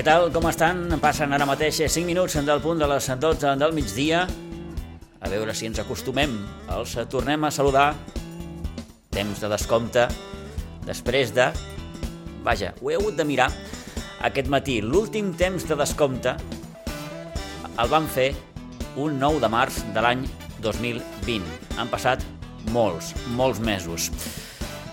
Què tal, com estan? Passen ara mateix 5 minuts del punt de les 12 del migdia. A veure si ens acostumem. Els tornem a saludar. Temps de descompte. Després de... Vaja, ho he hagut de mirar aquest matí. L'últim temps de descompte el van fer un 9 de març de l'any 2020. Han passat molts, molts mesos.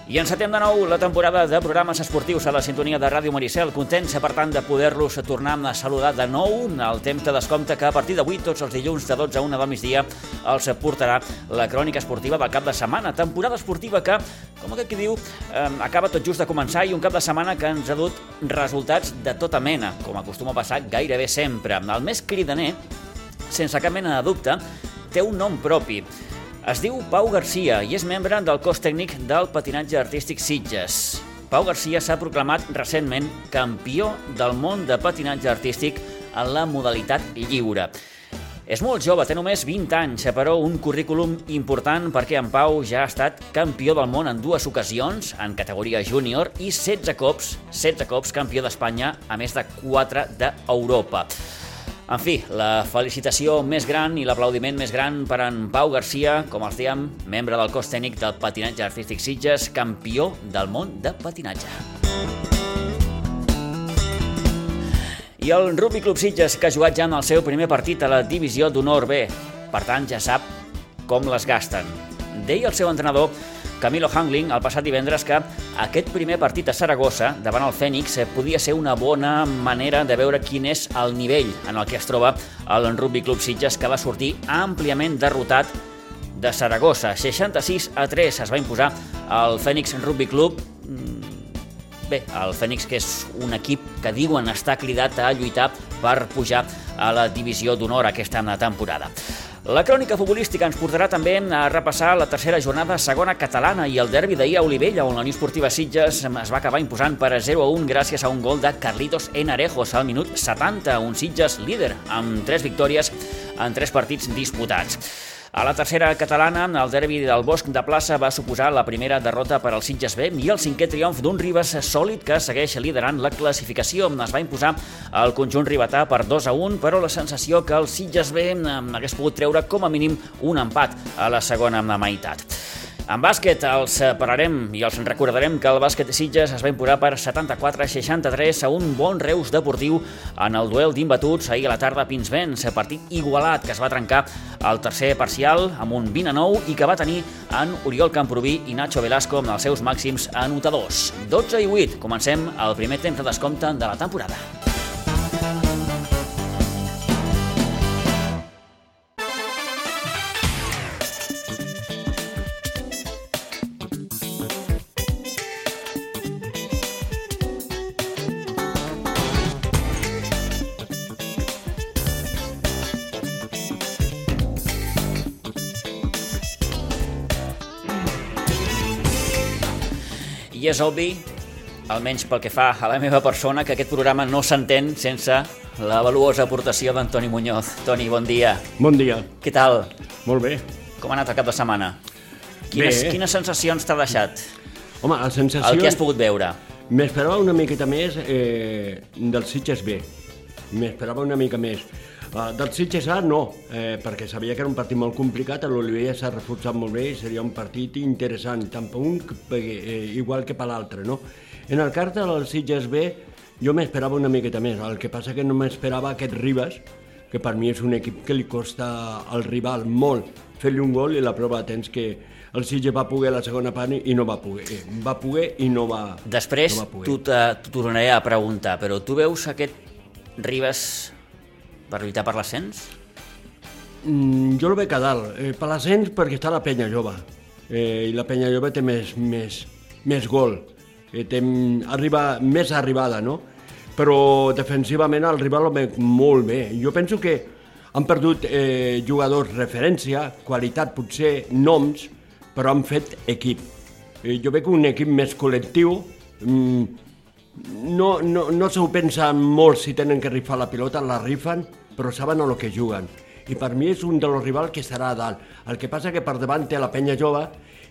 I encetem de nou la temporada de programes esportius a la sintonia de Ràdio Maricel. Contents, per tant, de poder-los tornar a saludar de nou al temps de descompte que a partir d'avui, tots els dilluns de 12 a 1 del migdia, els portarà la crònica esportiva del cap de setmana. Temporada esportiva que, com aquest qui diu, eh, acaba tot just de començar i un cap de setmana que ens ha dut resultats de tota mena, com acostuma a passar gairebé sempre. El més cridaner, sense cap mena de dubte, té un nom propi. Es diu Pau Garcia i és membre del cos tècnic del patinatge artístic Sitges. Pau Garcia s'ha proclamat recentment campió del món de patinatge artístic en la modalitat lliure. És molt jove, té només 20 anys, però un currículum important perquè en Pau ja ha estat campió del món en dues ocasions, en categoria júnior, i 16 cops, 16 cops campió d'Espanya, a més de 4 d'Europa. En fi, la felicitació més gran i l'aplaudiment més gran per en Pau Garcia, com els dèiem, membre del cos tècnic del patinatge artístic Sitges, campió del món de patinatge. I el Rugby Club Sitges, que ha jugat ja en el seu primer partit a la divisió d'honor B. Per tant, ja sap com les gasten. Deia el seu entrenador Camilo Hangling el passat divendres que aquest primer partit a Saragossa davant el Fènix podia ser una bona manera de veure quin és el nivell en el que es troba el Rugby Club Sitges que va sortir àmpliament derrotat de Saragossa. 66 a 3 es va imposar el Fènix Rugby Club Bé, el Fènix, que és un equip que diuen està cridat a lluitar per pujar a la divisió d'honor aquesta temporada. La crònica futbolística ens portarà també a repassar la tercera jornada segona catalana i el derbi d'ahir a Olivella, on la Unió Esportiva Sitges es va acabar imposant per 0 a 1 gràcies a un gol de Carlitos Enarejos al minut 70, un Sitges líder, amb tres victòries en tres partits disputats. A la tercera catalana, el derbi del Bosc de Plaça va suposar la primera derrota per al Sitges B i el cinquè triomf d'un Ribes sòlid que segueix liderant la classificació. Es va imposar el conjunt ribetà per 2 a 1, però la sensació que el Sitges B hagués pogut treure com a mínim un empat a la segona meitat. En bàsquet els parlarem i els recordarem que el bàsquet de Sitges es va imposar per 74-63 a un bon Reus deportiu en el duel d'imbatuts ahir a la tarda a Pinsbens, partit igualat que es va trencar al tercer parcial amb un 20 a 9 i que va tenir en Oriol Camproví i Nacho Velasco amb els seus màxims anotadors. 12 i 8, comencem el primer temps de descompte de la temporada. I és obvi, almenys pel que fa a la meva persona, que aquest programa no s'entén sense la valuosa aportació d'Antoni Muñoz. Toni, bon dia. Bon dia. Què tal? Molt bé. Com ha anat el cap de setmana? Quines, Bé. quines sensacions t'ha deixat Home, la sensació... el que has pogut veure? M'esperava una miqueta més eh, del Sitges B. M'esperava una mica més. Uh, del Sitges A no, eh, perquè sabia que era un partit molt complicat, l'Olivella s'ha reforçat molt bé i seria un partit interessant, tant per un que- eh, igual que per l'altre, no? En el cas del Sitges B jo m'esperava una miqueta més, el que passa que no m'esperava aquest Ribas, que per mi és un equip que li costa al rival molt fer-li un gol i la prova tens que el Sitges va poder la segona part i no va poder. Eh, Va poder i no va, Després no va poder. t'ho tornaré a preguntar, però tu veus aquest Ribes per lluitar per l'ascens? Mm, jo el veig a dalt, eh, per l'ascens perquè està la penya jove, eh, i la penya jove té més, més, més gol, eh, té, arriba, més arribada, no? Però defensivament el rival ho veig molt bé. Jo penso que han perdut eh, jugadors referència, qualitat, potser noms, però han fet equip. Eh, jo veig un equip més col·lectiu, mm, no, no, no s'ho pensen molt si tenen que rifar la pilota, la rifen, però saben a lo que juguen. I per mi és un dels rivals que estarà a dalt. El que passa que per davant té la penya jove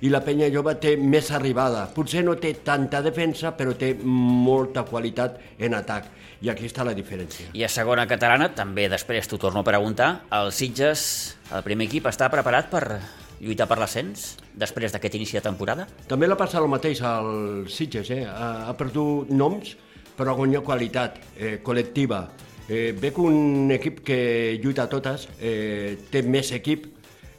i la penya jove té més arribada. Potser no té tanta defensa, però té molta qualitat en atac. I aquí està la diferència. I a segona catalana, també després t'ho torno a preguntar, el Sitges, el primer equip, està preparat per lluitar per l'ascens després d'aquest inici de temporada? També l'ha passat el mateix al Sitges, eh? ha, ha perdut noms, però ha guanyat qualitat eh, col·lectiva. Eh, ve que un equip que lluita a totes eh, té més equip,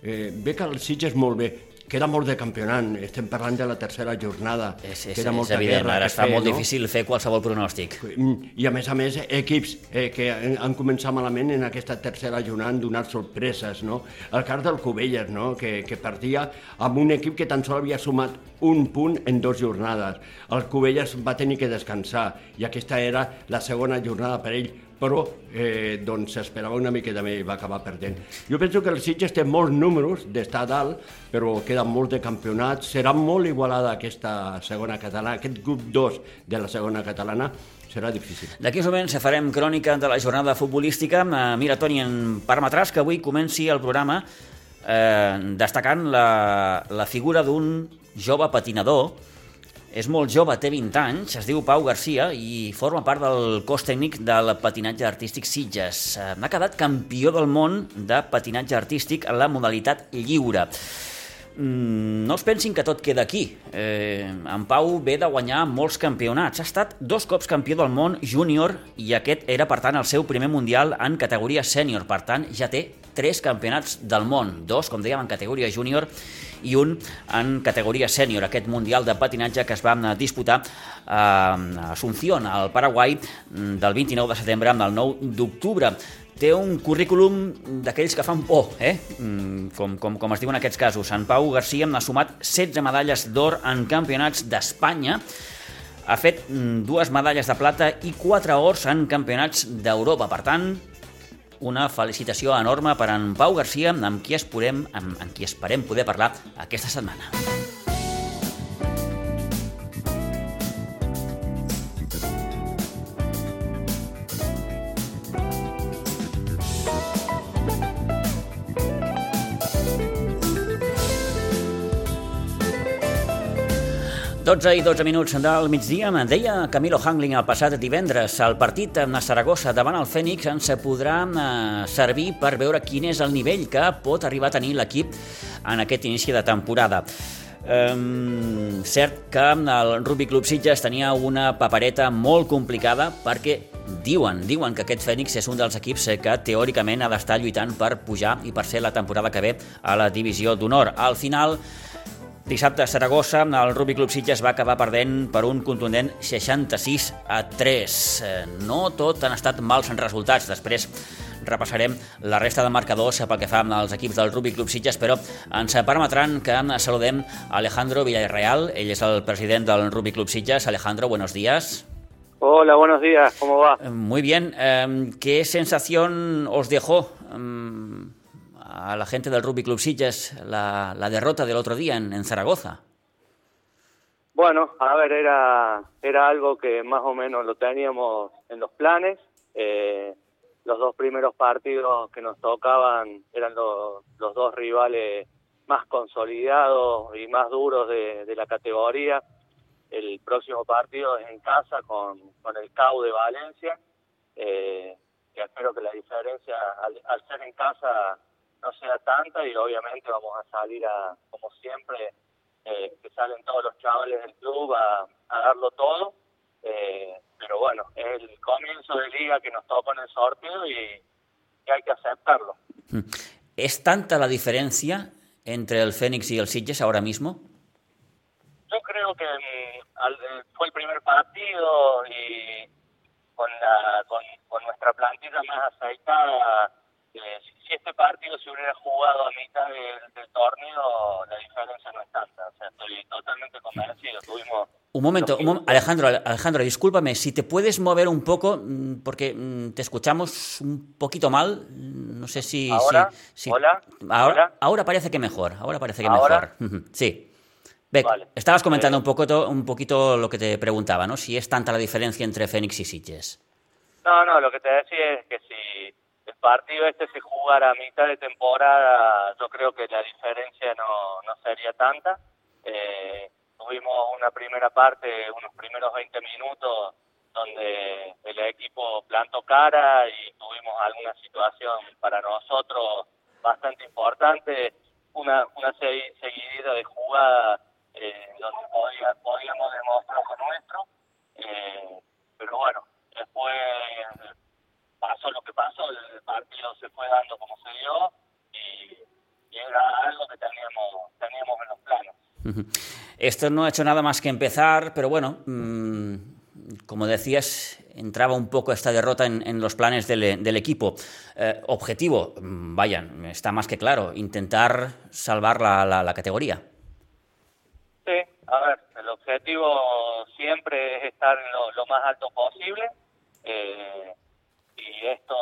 eh, ve que el Sitges molt bé, queda molt de campionat, estem parlant de la tercera jornada. És, és, queda és evident, ara es fa fer, molt no? difícil fer qualsevol pronòstic. Mm, I a més a més, equips eh, que han començat malament en aquesta tercera jornada han donat sorpreses, no? El cas del Cubelles, no? que, que partia amb un equip que tan sols havia sumat un punt en dues jornades. El Cubelles va tenir que descansar i aquesta era la segona jornada per ell però eh, doncs s'esperava una miqueta més i va acabar perdent. Jo penso que el Sitges té molts números d'estar dalt, però queden molts de campionats. Serà molt igualada aquesta segona catalana, aquest grup 2 de la segona catalana, serà difícil. D'aquí uns moments farem crònica de la jornada futbolística. Eh, mira, Toni, en permetràs que avui comenci el programa eh, destacant la, la figura d'un jove patinador és molt jove, té 20 anys, es diu Pau Garcia i forma part del cos tècnic del patinatge artístic Sitges. Eh, ha quedat campió del món de patinatge artístic en la modalitat lliure. Mm, no es pensin que tot queda aquí. Eh, en Pau ve de guanyar molts campionats. Ha estat dos cops campió del món júnior i aquest era, per tant, el seu primer mundial en categoria sènior. Per tant, ja té tres campionats del món. Dos, com dèiem, en categoria júnior i un en categoria sènior, aquest Mundial de Patinatge que es va disputar a Asunción, al Paraguai, del 29 de setembre al 9 d'octubre té un currículum d'aquells que fan por, eh? com, com, com es diu en aquests casos. En Pau Garcia ha sumat 16 medalles d'or en campionats d'Espanya, ha fet dues medalles de plata i quatre ors en campionats d'Europa. Per tant, una felicitació enorme per en Pau Garcia, amb qui, esperem, amb, amb qui esperem poder parlar aquesta setmana. Dotze i 12 minuts del migdia, deia Camilo Hangling el passat divendres, el partit a Saragossa davant el Fènix ens podrà eh, servir per veure quin és el nivell que pot arribar a tenir l'equip en aquest inici de temporada. Um, cert que el Rugby Club Sitges tenia una papereta molt complicada perquè diuen, diuen que aquest Fènix és un dels equips que teòricament ha d'estar lluitant per pujar i per ser la temporada que ve a la divisió d'honor. Al final, Dissabte a Saragossa, el Rugby Club Sitges va acabar perdent per un contundent 66 a 3. Eh, no tot han estat mals en resultats. Després repassarem la resta de marcadors pel que fa als equips del Rugby Club Sitges, però ens permetran que saludem Alejandro Villarreal. Ell és el president del Rugby Club Sitges. Alejandro, buenos días. Hola, buenos días. ¿Cómo va? Muy bien. Eh, ¿Qué sensación os dejó mm, a la gente del Rugby Club Sitges la, la derrota del otro día en, Zaragoza? Bueno, a ver, era, era algo que más o menos lo teníamos en los planes. Eh, los dos primeros partidos que nos tocaban eran los, los dos rivales más consolidados y más duros de, la categoría. El próximo partido es en casa con, con el CAU de Valencia, eh, que espero que la diferencia al ser en casa no sea tanta y obviamente vamos a salir a, como siempre, eh, que salen todos los chavales del club a, a darlo todo. Eh, pero bueno, es el comienzo de liga que nos tocó en el sorteo y, y hay que aceptarlo. ¿Es tanta la diferencia entre el Fénix y el Sitges ahora mismo? Yo creo que mm, al, eh, fue el primer partido y con, la, con, con nuestra plantilla más aceitada si este partido se hubiera jugado a mitad del, del, torneo, la diferencia no es tanta. O sea, estoy totalmente convencido. Tuvimos un momento, un mom Alejandro, Alejandro, discúlpame, si te puedes mover un poco, mm, porque mm, te escuchamos un poquito mal, no sé si... ¿Ahora? Si, si... ¿Hola? Ahora, ¿Ahora? ahora parece que mejor, ahora parece que ¿Ahora? mejor. sí. Beck, vale. estabas comentando eh... un, poco, un poquito lo que te preguntaba, ¿no? Si es tanta la diferencia entre Fénix y Sitges. No, no, lo que te decía es que si partido este se jugara a mitad de temporada, yo creo que la diferencia no, no sería tanta. Eh, tuvimos una primera parte, unos primeros 20 minutos donde el equipo plantó cara y tuvimos alguna situación para nosotros bastante importante, una, una seguidilla de jugada eh, donde podíamos demostrar lo nuestro, eh, pero bueno, después pasó lo que pasó, el partido se fue dando como se dio y, era algo que teníamos, teníamos en los planos. Esto no ha hecho nada más que empezar, pero bueno, mmm, como decías, entraba un poco esta derrota en, en los planes del, del equipo. Eh, objetivo, mm, vayan, está más que claro, intentar salvar la, la, la, categoría. Sí, a ver, el objetivo siempre es estar lo, lo más alto posible. Eh, y esto,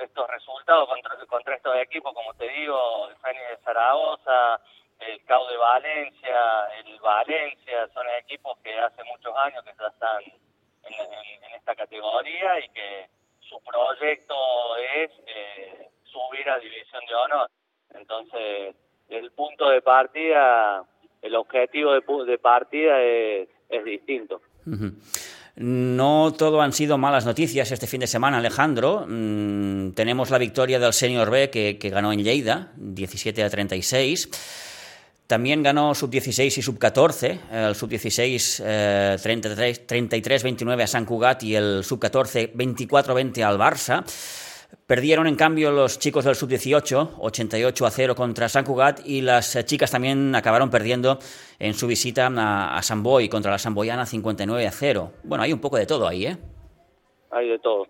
estos resultados contra, contra estos equipos, como te digo, el Fénix de Zaragoza, el CAU de Valencia, el Valencia, son equipos que hace muchos años que ya están en, esta categoría y que su proyecto es eh, subir a División de Honor. Entonces, el punto de partida, el objetivo de, partida es, distinto. No todo han sido malas noticias este fin de semana, Alejandro. Mm, tenemos la victoria del Senior B que, ganó en Lleida, 17 a 36. También ganó sub-16 y sub-14, el sub-16 eh, 33-29 a San Cugat y el sub-14 24-20 al Barça. Perdieron en cambio los chicos del sub-18, 88 a 0 contra San Cugat y las chicas también acabaron perdiendo en su visita a, a San Boy contra la Samboyana 59 a 0. Bueno, hay un poco de todo ahí, ¿eh? Hay de todo.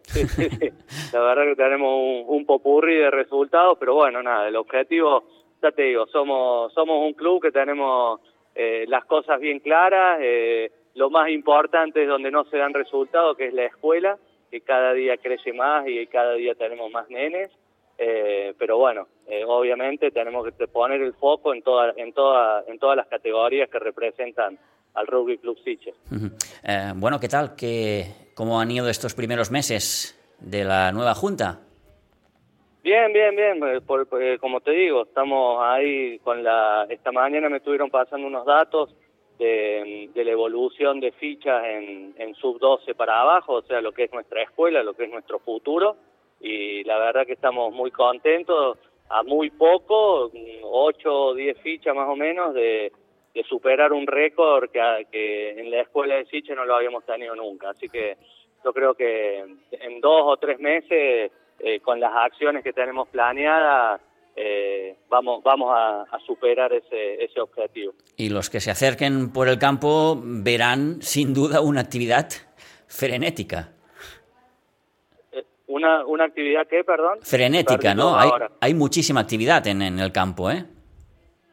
La verdad que tenemos un, un popurri de resultados, pero bueno, nada, el objetivo ya te digo, somos, somos un club que tenemos eh, las cosas bien claras, eh, lo más importante es donde no se dan resultados, que es la escuela, que cada día crece más y cada día tenemos más nenes, eh, pero bueno, eh, obviamente tenemos que poner el foco en, toda, en, toda, en todas las categorías que representan al Rugby Club Siche. Uh -huh. bueno, ¿qué tal? ¿Qué, ¿Cómo han ido estos primeros meses de la nueva Junta? Bien, bien, bien. Eh, por, por, eh, como te digo, estamos ahí con la. Esta mañana me estuvieron pasando unos datos de, de la evolución de fichas en, en sub 12 para abajo, o sea, lo que es nuestra escuela, lo que es nuestro futuro. Y la verdad que estamos muy contentos, a muy poco, 8 o 10 fichas más o menos, de, de superar un récord que, que en la escuela de Siche no lo habíamos tenido nunca. Así que yo creo que en dos o tres meses eh, con las acciones que tenemos planeadas eh, vamos, vamos a, a, superar ese, ese objetivo. Y los que se acerquen por el campo verán sin duda una actividad frenética. Eh, ¿Una, una actividad qué, perdón? Frenética, ¿no? Hay, hay, muchísima actividad en, en, el campo, ¿eh?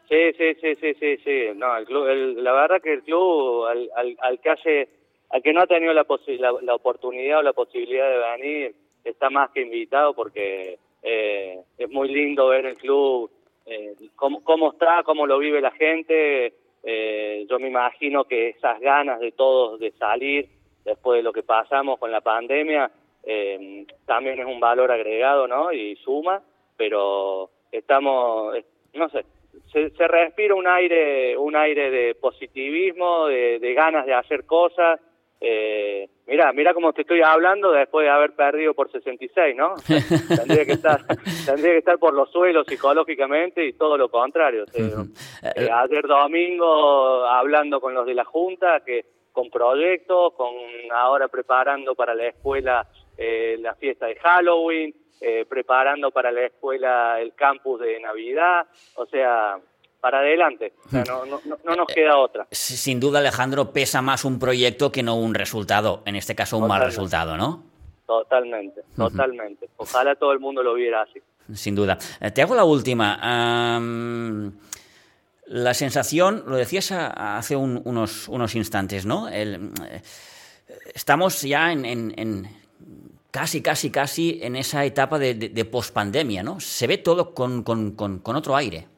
Sí, sí, sí, sí, sí, sí. No, el club, el, la verdad que el club, al, al, al que hace, al que no ha tenido la, la, la oportunidad o la posibilidad de venir, está más que invitado porque eh, es muy lindo ver el club, eh, cómo, cómo está, cómo lo vive la gente. Eh, yo me imagino que esas ganas de todos de salir después de lo que pasamos con la pandemia eh, también es un valor agregado, ¿no? Y suma, pero estamos, no sé, se, se respira un aire, un aire de positivismo, de, de ganas de hacer cosas. Eh, mira, mira cómo te estoy hablando después de haber perdido por 66, ¿no? tendría que estar, tendría que estar por los suelos psicológicamente y todo lo contrario. eh, ayer domingo hablando con los de la junta, que con proyectos, con ahora preparando para la escuela eh, la fiesta de Halloween, eh, preparando para la escuela el campus de Navidad, o sea, para adelante. O sea, no, no, no, nos queda otra. Sin duda, Alejandro, pesa más un proyecto que no un resultado, en este caso un totalmente. mal resultado, ¿no? Totalmente, totalmente. Ojalá todo el mundo lo viera así. Sin duda. Eh, te hago la última. Um, la sensación, lo decías hace un, unos, unos instantes, ¿no? El, eh, estamos ya en, en, en casi, casi, casi en esa etapa de, de, de pospandemia, ¿no? Se ve todo con, con, con, con otro aire.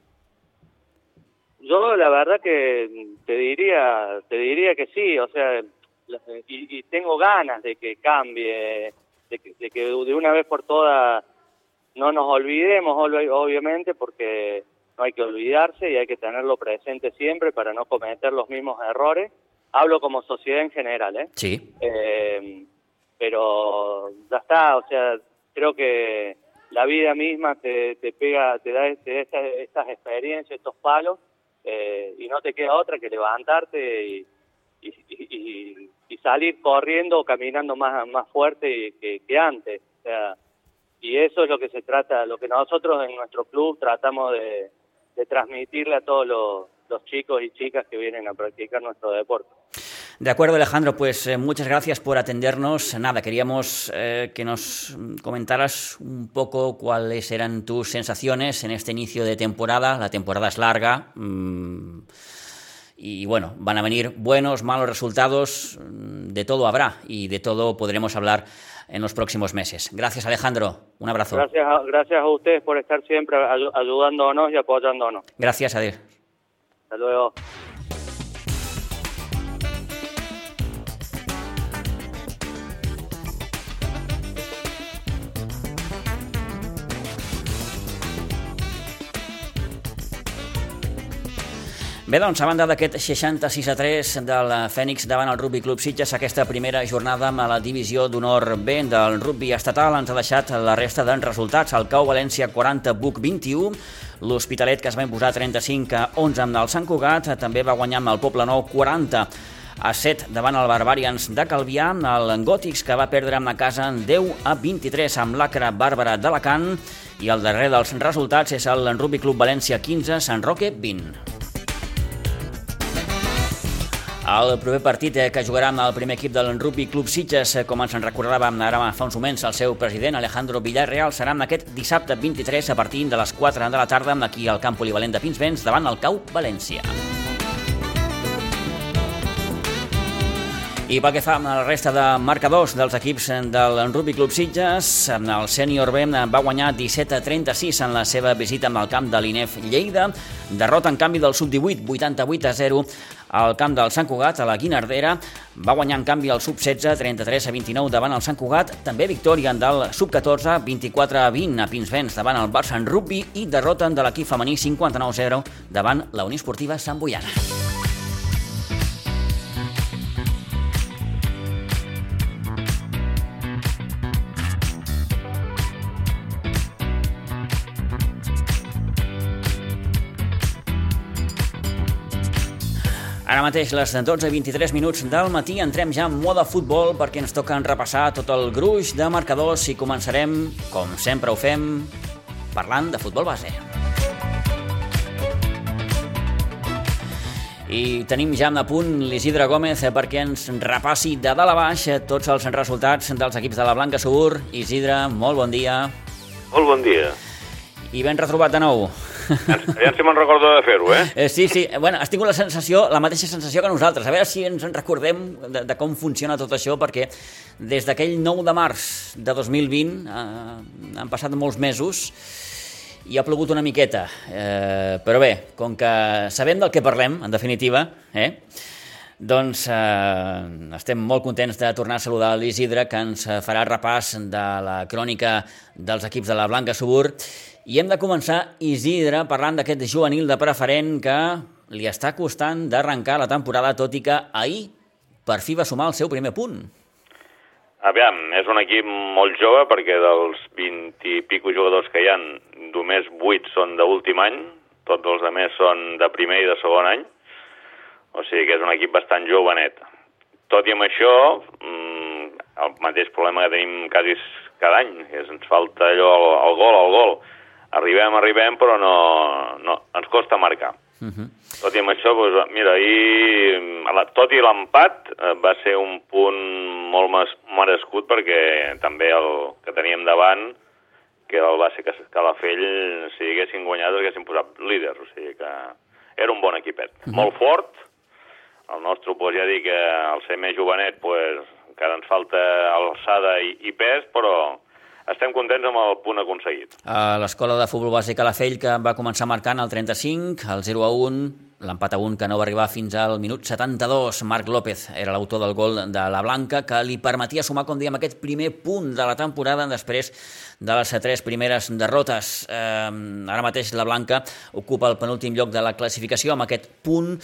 Yo la verdad que te diría, te diría que sí, o sea, y, y tengo ganas de que cambie, de que, de que de una vez por todas no nos olvidemos, obviamente, porque no hay que olvidarse y hay que tenerlo presente siempre para no cometer los mismos errores. Hablo como sociedad en general, ¿eh? Sí. Eh, pero ya está, o sea, creo que la vida misma te, te pega, te da, te da estas, estas experiencias, estos palos, eh, y no te queda otra que levantarte y, y, y, y salir corriendo o caminando más, más fuerte que, que antes. O sea, y eso es lo que se trata, lo que nosotros en nuestro club tratamos de, de transmitirle a todos los, los chicos y chicas que vienen a practicar nuestro deporte. De acuerdo, Alejandro, pues eh, muchas gracias por atendernos. Nada, queríamos eh, que nos comentaras un poco cuáles eran tus sensaciones en este inicio de temporada. La temporada es larga. Mmm, y bueno, van a venir buenos, malos resultados, mm, de todo habrá y de todo podremos hablar en los próximos meses. Gracias, Alejandro. Un abrazo. Gracias a, gracias a ustedes por estar siempre ayudándonos y apoyándonos. Gracias, Adiós. Hasta luego. Bé, doncs, a banda d'aquest 66 a 3 del Fènix davant el Rugby Club Sitges, aquesta primera jornada amb la divisió d'honor B del rugby estatal ens ha deixat la resta de resultats. El Cau València 40, Buc 21, l'Hospitalet que es va imposar 35 a 11 amb el Sant Cugat, també va guanyar amb el Poble Nou 40 a 7 davant el Barbarians de Calvià, el Gòtics que va perdre amb la casa 10 a 23 amb l'Acra Bàrbara d'Alacant i el darrer dels resultats és el Rugby Club València 15, Sant Roque 20. El proper partit eh, que jugarà amb el primer equip del Rugby Club Sitges, eh, com ens en recordàvem ara fa uns moments el seu president Alejandro Villarreal, serà en aquest dissabte 23 a partir de les 4 de la tarda aquí al camp polivalent de Pinsbens davant el Cau València. I pel que fa a la resta de marcadors dels equips del Rugby Club Sitges, el sènior B va guanyar 17 a 36 en la seva visita amb el camp de l'INEF Lleida, derrota en canvi del sub-18 88 a 0 al camp del Sant Cugat, a la Guinardera. Va guanyar en canvi el sub-16 33 a 29 davant el Sant Cugat. També victòria del sub-14 24 a 20 a Pinsbens davant el Barça en rugby i derroten de l'equip femení 59 a 0 davant la Unió Esportiva Sant Boiana. Ara mateix, les 12 i 23 minuts del matí, entrem ja en moda futbol perquè ens toca repassar tot el gruix de marcadors i començarem, com sempre ho fem, parlant de futbol base. I tenim ja a punt l'Isidre Gómez perquè ens repassi de dalt a baix tots els resultats dels equips de la Blanca Subur. Isidre, molt bon dia. Molt bon dia. I ben retrobat de nou. Ja si me'n recordo de fer-ho, eh? eh? Sí, sí. Bueno, has tingut la sensació, la mateixa sensació que nosaltres. A veure si ens en recordem de, de com funciona tot això, perquè des d'aquell 9 de març de 2020 eh, han passat molts mesos i ha plogut una miqueta. Eh, però bé, com que sabem del que parlem, en definitiva, eh, doncs eh, estem molt contents de tornar a saludar l'Isidre, que ens farà repàs de la crònica dels equips de la Blanca Subur i hem de començar, Isidre, parlant d'aquest juvenil de preferent que li està costant d'arrencar la temporada, tot i que ahir per fi va sumar el seu primer punt. Aviam, és un equip molt jove perquè dels 20 i pico jugadors que hi han, només 8 són d'últim any, tots els altres són de primer i de segon any, o sigui que és un equip bastant jovenet. Tot i amb això, mmm, el mateix problema que tenim quasi cada any, és ens falta allò, el, el gol, el gol arribem, arribem, però no, no ens costa marcar. Uh -huh. Tot i amb això, doncs, mira, ahir, tot i l'empat, eh, va ser un punt molt merescut perquè també el que teníem davant, que el va ser que Calafell, si haguessin guanyat, haguessin posat líders, o sigui que era un bon equipet. Uh -huh. Molt fort, el nostre, doncs, ja dic que al ser més jovenet, doncs, encara ens falta alçada i, i pes, però estem contents amb el punt aconseguit. A l'escola de futbol base Calafell, que va començar marcant el 35, el 0 a 1, l'empat a 1 que no va arribar fins al minut 72. Marc López era l'autor del gol de la Blanca que li permetia sumar, com diem, aquest primer punt de la temporada després de les tres primeres derrotes. Eh, ara mateix la Blanca ocupa el penúltim lloc de la classificació amb aquest punt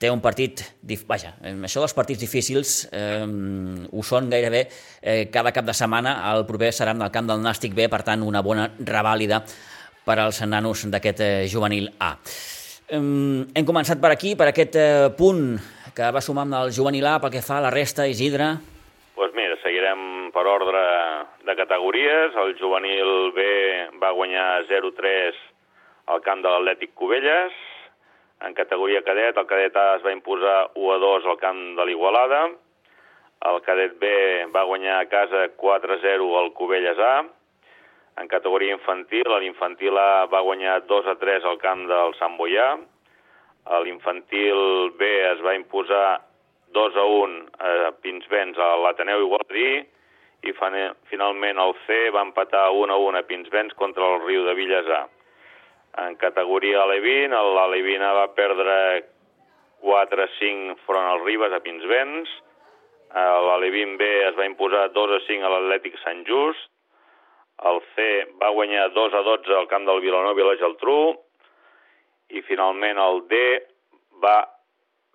té un partit... Vaja, això dels partits difícils eh, ho són gairebé eh, cada cap de setmana. El proper serà en el camp del Nàstic B, per tant, una bona revàlida per als nanos d'aquest eh, juvenil A. Um, hem començat per aquí, per aquest eh, punt que va sumar amb el juvenil A pel que fa a la resta, Isidre. Doncs pues mira, seguirem per ordre de categories. El juvenil B va guanyar 0-3 al camp de l'Atlètic Cubelles. En categoria cadet, el cadet A es va imposar 1-2 al camp de l'Igualada. El cadet B va guanyar a casa 4-0 al Cubelles A en categoria infantil, l'infantil A va guanyar 2 a 3 al camp del Sant Boià. L'infantil B es va imposar 2 a 1 a Pinsbens a l'Ateneu Igualadí i finalment el C va empatar 1 a 1 a Pinsbens contra el Riu de Villas A. En categoria Alevin, l'Alevin va perdre 4 a 5 front al Ribes a Pinsbens. L'Alevin B es va imposar 2 a 5 a l'Atlètic Sant Just el C va guanyar 2 a 12 al camp del Vilanova i la Geltrú i finalment el D va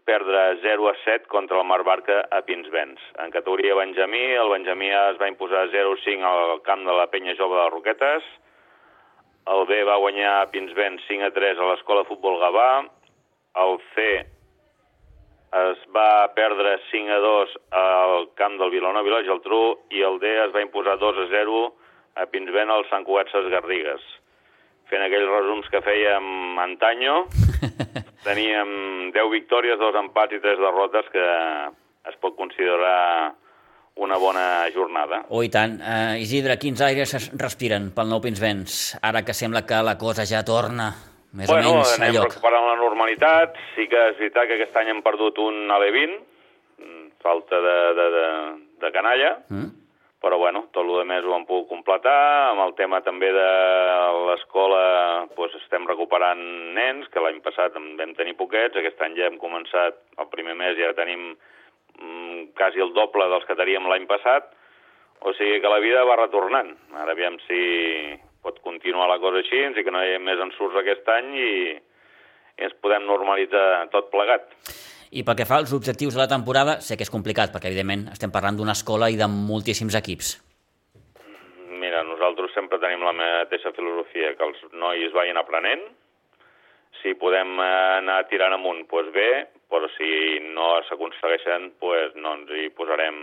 perdre 0 a 7 contra el Mar Barca a Pinsbens. En categoria Benjamí, el Benjamí es va imposar 0 a 5 al camp de la Penya Jove de Roquetes. El B va guanyar a Pinsbens 5 a 3 a l'Escola de Futbol Gavà. El C es va perdre 5 a 2 al camp del Vilanova i la Geltrú i el D es va imposar 2 a 0 a Pinsbent al Sant Cugat Ses Garrigues. Fent aquells resums que fèiem antanyo, teníem 10 victòries, dos empats i 3 derrotes que es pot considerar una bona jornada. Oh, i tant. Uh, Isidre, quins aires es respiren pel nou Pinsbens, ara que sembla que la cosa ja torna més bueno, o menys a lloc? Bueno, recuperant la normalitat. Sí que és veritat que aquest any hem perdut un Ale20, falta de, de, de, de canalla, mm però bueno, tot el més ho hem pogut completar. Amb el tema també de l'escola doncs estem recuperant nens, que l'any passat en vam tenir poquets, aquest any ja hem començat el primer mes, ja tenim mm, quasi el doble dels que teníem l'any passat, o sigui que la vida va retornant. Ara aviam si pot continuar la cosa així i que no hi ha més ensurts aquest any i, i ens podem normalitzar tot plegat. I pel que fa als objectius de la temporada, sé que és complicat, perquè evidentment estem parlant d'una escola i de moltíssims equips. Mira, nosaltres sempre tenim la mateixa filosofia, que els nois vagin aprenent. Si podem anar tirant amunt, doncs bé, però si no s'aconsegueixen, doncs no ens hi posarem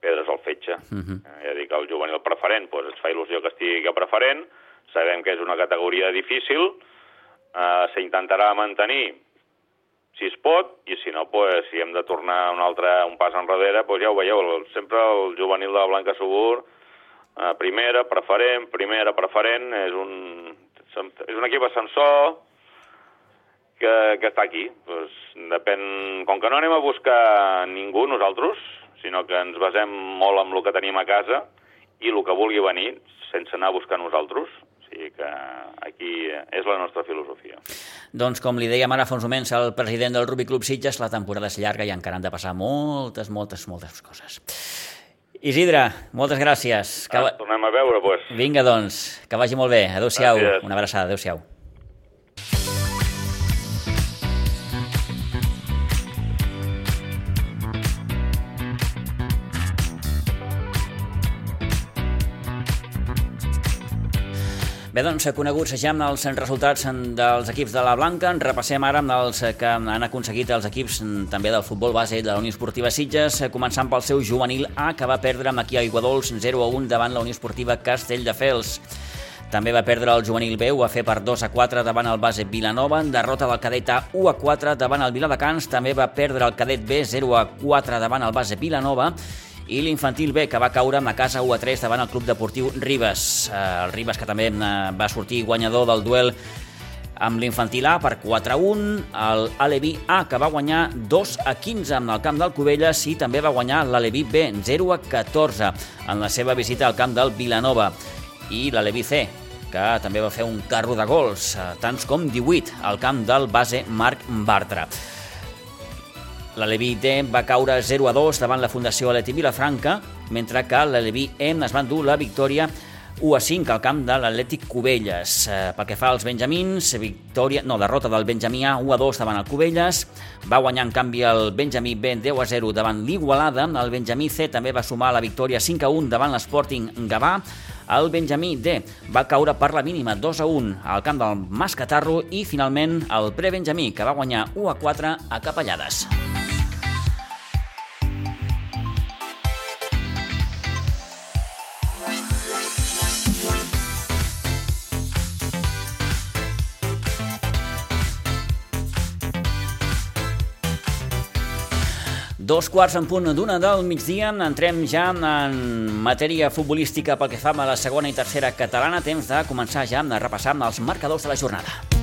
pedres al fetge. Uh. -huh. Ja dic, el juvenil preferent, doncs ens fa il·lusió que estigui a preferent, sabem que és una categoria difícil, eh, s'intentarà mantenir si es pot, i si no, pues, si hem de tornar un altre un pas enrere, pues ja ho veieu, sempre el juvenil de la Blanca Subur, eh, primera, preferent, primera, preferent, és un, és un equip ascensor que, que està aquí. Pues, depèn, com que no anem a buscar ningú nosaltres, sinó que ens basem molt en el que tenim a casa i el que vulgui venir, sense anar a buscar nosaltres, sigui que aquí és la nostra filosofia. Doncs com li dèiem ara fa uns moments al president del Rugby Club Sitges, la temporada és llarga i encara han de passar moltes, moltes, moltes coses. Isidre, moltes gràcies. Que... Ah, tornem a veure, doncs. Vinga, doncs, que vagi molt bé. Adéu-siau. Una abraçada, adéu-siau. Bé, doncs, coneguts ja amb els resultats dels equips de la Blanca, en repassem ara amb els que han aconseguit els equips també del futbol base de la Unió Esportiva Sitges, començant pel seu juvenil A, que va perdre amb aquí a Iguadols 0 a 1 davant la Unió Esportiva Castelldefels. També va perdre el juvenil B, ho va fer per 2 a 4 davant el base Vilanova, en derrota del cadet A 1 a 4 davant el Viladecans, també va perdre el cadet B 0 a 4 davant el base Vilanova, i l'infantil B, que va caure amb la casa 1 a 3 davant el Club Deportiu Ribes. Eh, el Ribes, que també eh, va sortir guanyador del duel amb l'infantil A per 4 a 1, el Alevi A, que va guanyar 2 a 15 amb el camp del Cubelles i també va guanyar l'Alevi B 0 a 14 en la seva visita al camp del Vilanova. I l'Alevi C, que també va fer un carro de gols, eh, tants com 18, al camp del base Marc Bartra. L'Aleví D va caure 0 a 2 davant la Fundació Aleti Vilafranca, mentre que l'Aleví M es va endur la victòria 1 a 5 al camp de l'Atlètic Cubelles. Eh, pel que fa als Benjamins, victòria, no, derrota del Benjamí A 1 a 2 davant el Cubelles. Va guanyar en canvi el Benjamí B 10 a 0 davant l'Igualada. El Benjamí C també va sumar la victòria 5 a 1 davant l'Sporting Gavà. El Benjamí D va caure per la mínima 2 a 1 al camp del Mascatarro i finalment el Pre-Benjamí que va guanyar 1 a 4 a Capellades. Dos quarts en punt d'una del migdia, entrem ja en matèria futbolística pel que fa a la segona i tercera catalana, temps de començar ja a repassar els marcadors de la jornada.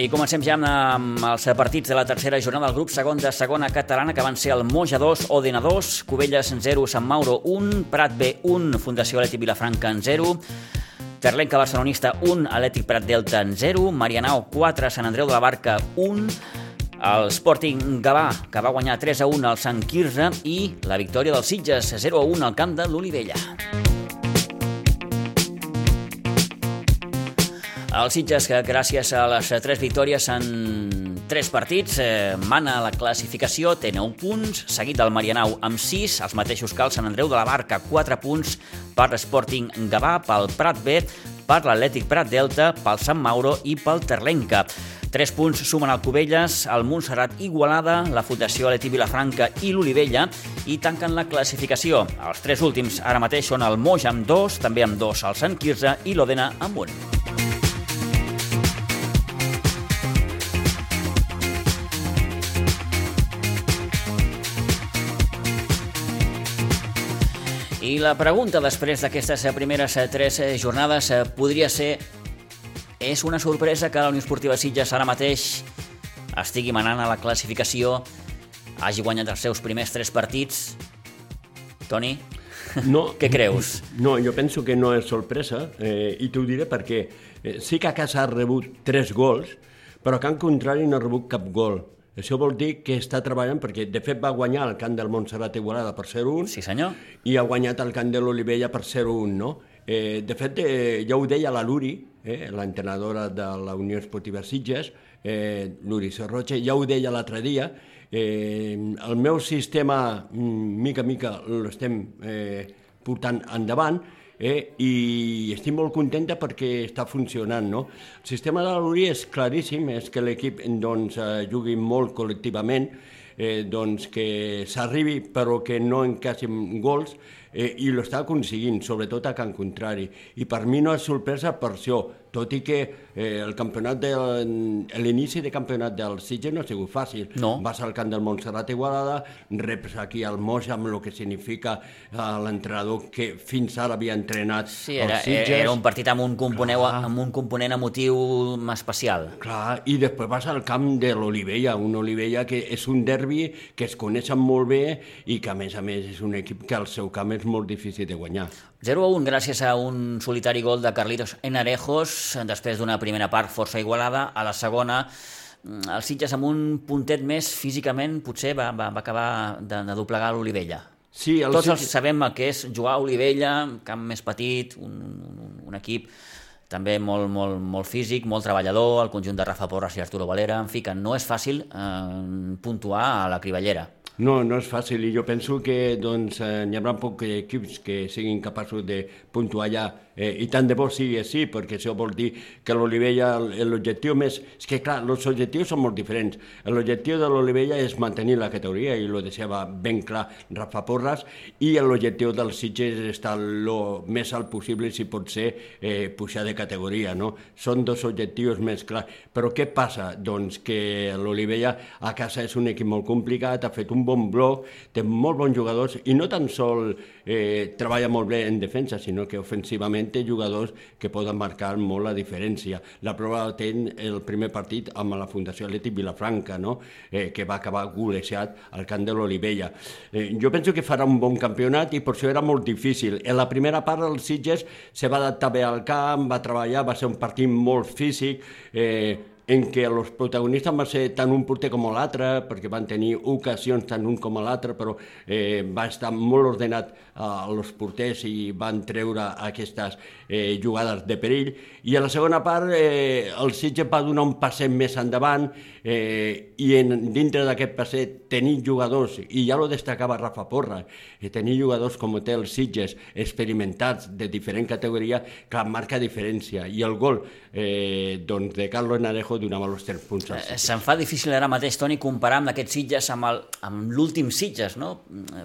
I comencem ja amb els partits de la tercera jornada del grup segon de segona catalana que van ser el Moja 2, Odena 2, Cubelles 0, Sant Mauro 1, Prat B 1, Fundació Atlètic Vilafranca en 0, Terlenca Barcelonista 1, Atlètic Prat Delta en 0, Marianao 4, Sant Andreu de la Barca 1, el Sporting Gavà, que va guanyar 3 a 1 al Sant Quirze, i la victòria dels Sitges 0 a 1 al camp de l'Olivella. El Sitges, que gràcies a les tres victòries en tres partits, eh, mana la classificació, té 9 punts, seguit del Marianau amb 6, els mateixos que el Sant Andreu de la Barca, 4 punts per l'Sporting Gavà, pel Prat B, per l'Atlètic Prat Delta, pel Sant Mauro i pel Terlenca. Tres punts sumen el Cubelles, el Montserrat Igualada, la Fundació Aleti Vilafranca i l'Olivella i tanquen la classificació. Els tres últims ara mateix són el Moja amb dos, també amb dos el Sant Quirze i l'Odena amb un. I la pregunta després d'aquestes primeres tres jornades podria ser és una sorpresa que la Unió Esportiva Sitges ara mateix estigui manant a la classificació, hagi guanyat els seus primers tres partits. Toni, no, què creus? No, jo penso que no és sorpresa, eh, i t'ho diré perquè eh, sí que a casa ha rebut tres gols, però que en contrari no ha rebut cap gol. Això vol dir que està treballant, perquè de fet va guanyar el camp del Montserrat Igualada per 0-1 sí, senyor. i ha guanyat el camp de l'Olivella per 0-1, no? Eh, de fet, eh, ja ho deia la Luri, eh, l'entrenadora de la Unió Esportiva Sitges, eh, Luri Serroche, ja ho deia l'altre dia, eh, el meu sistema, mm, mica mica, l'estem eh, portant endavant, eh, i estic molt contenta perquè està funcionant. No? El sistema de l'Uri és claríssim, és que l'equip doncs, eh, jugui molt col·lectivament, eh, doncs que s'arribi però que no encassin gols, eh, i lo està aconseguint, sobretot a Can Contrari. I per mi no és sorpresa per això, tot i que eh, el campionat de, l'inici de campionat del Sitges no ha sigut fàcil. No. Vas al camp del Montserrat Igualada, reps aquí al Moja amb el que significa eh, l'entrenador que fins ara havia entrenat sí, era, el Sitges. Era un partit amb un, component, amb un component emotiu especial. Clar, i després vas al camp de l'Olivella, un Olivella que és un derbi que es coneixen molt bé i que a més a més és un equip que al seu camp és molt difícil de guanyar. 0 a 1 gràcies a un solitari gol de Carlitos Enarejos, després d'una primera part força igualada. A la segona, mm, el Sitges amb un puntet més físicament potser va, va, va acabar de, de doblegar l'Olivella. Sí, el Tots Sitges... els sabem el que és jugar a Olivella, camp més petit, un, un, un equip també molt, molt, molt físic, molt treballador, el conjunt de Rafa Porras i Arturo Valera, en fi, que no és fàcil eh, puntuar a la crivellera. No, no és fàcil i jo penso que doncs, eh, hi haurà pocs equips que siguin capaços de puntuar ja Eh, I tant de bo sigui així, perquè això vol dir que l'Olivella, l'objectiu més... És que, clar, els objectius són molt diferents. L'objectiu de l'Olivella és mantenir la categoria, i ho deixava ben clar Rafa Porras, i l'objectiu del Sitges és estar el més alt possible, si pot ser, eh, pujar de categoria, no? Són dos objectius més clars. Però què passa? Doncs que l'Olivella a casa és un equip molt complicat, ha fet un bon bloc, té molt bons jugadors, i no tan sol eh, treballa molt bé en defensa, sinó que ofensivament físicament té jugadors que poden marcar molt la diferència. La prova té el primer partit amb la Fundació Atlètic Vilafranca, no? eh, que va acabar golejat al camp de l'Olivella. Eh, jo penso que farà un bon campionat i per això era molt difícil. En la primera part el Sitges se va adaptar bé al camp, va treballar, va ser un partit molt físic, eh, en què els protagonistes van ser tant un porter com l'altre, perquè van tenir ocasions tant un com l'altre, però eh, va estar molt ordenat els porters i van treure aquestes eh, jugades de perill. I a la segona part eh, el Sitges va donar un passet més endavant eh, i en, dintre d'aquest passet tenir jugadors, i ja lo destacava Rafa Porra, eh, tenir jugadors com té el Sitges experimentats de diferent categoria que marca diferència. I el gol eh, doncs de Carlos Narejo donava els 3 punts. Eh, se'm fa difícil ara mateix, Toni, comparar amb aquests Sitges amb l'últim Sitges, no?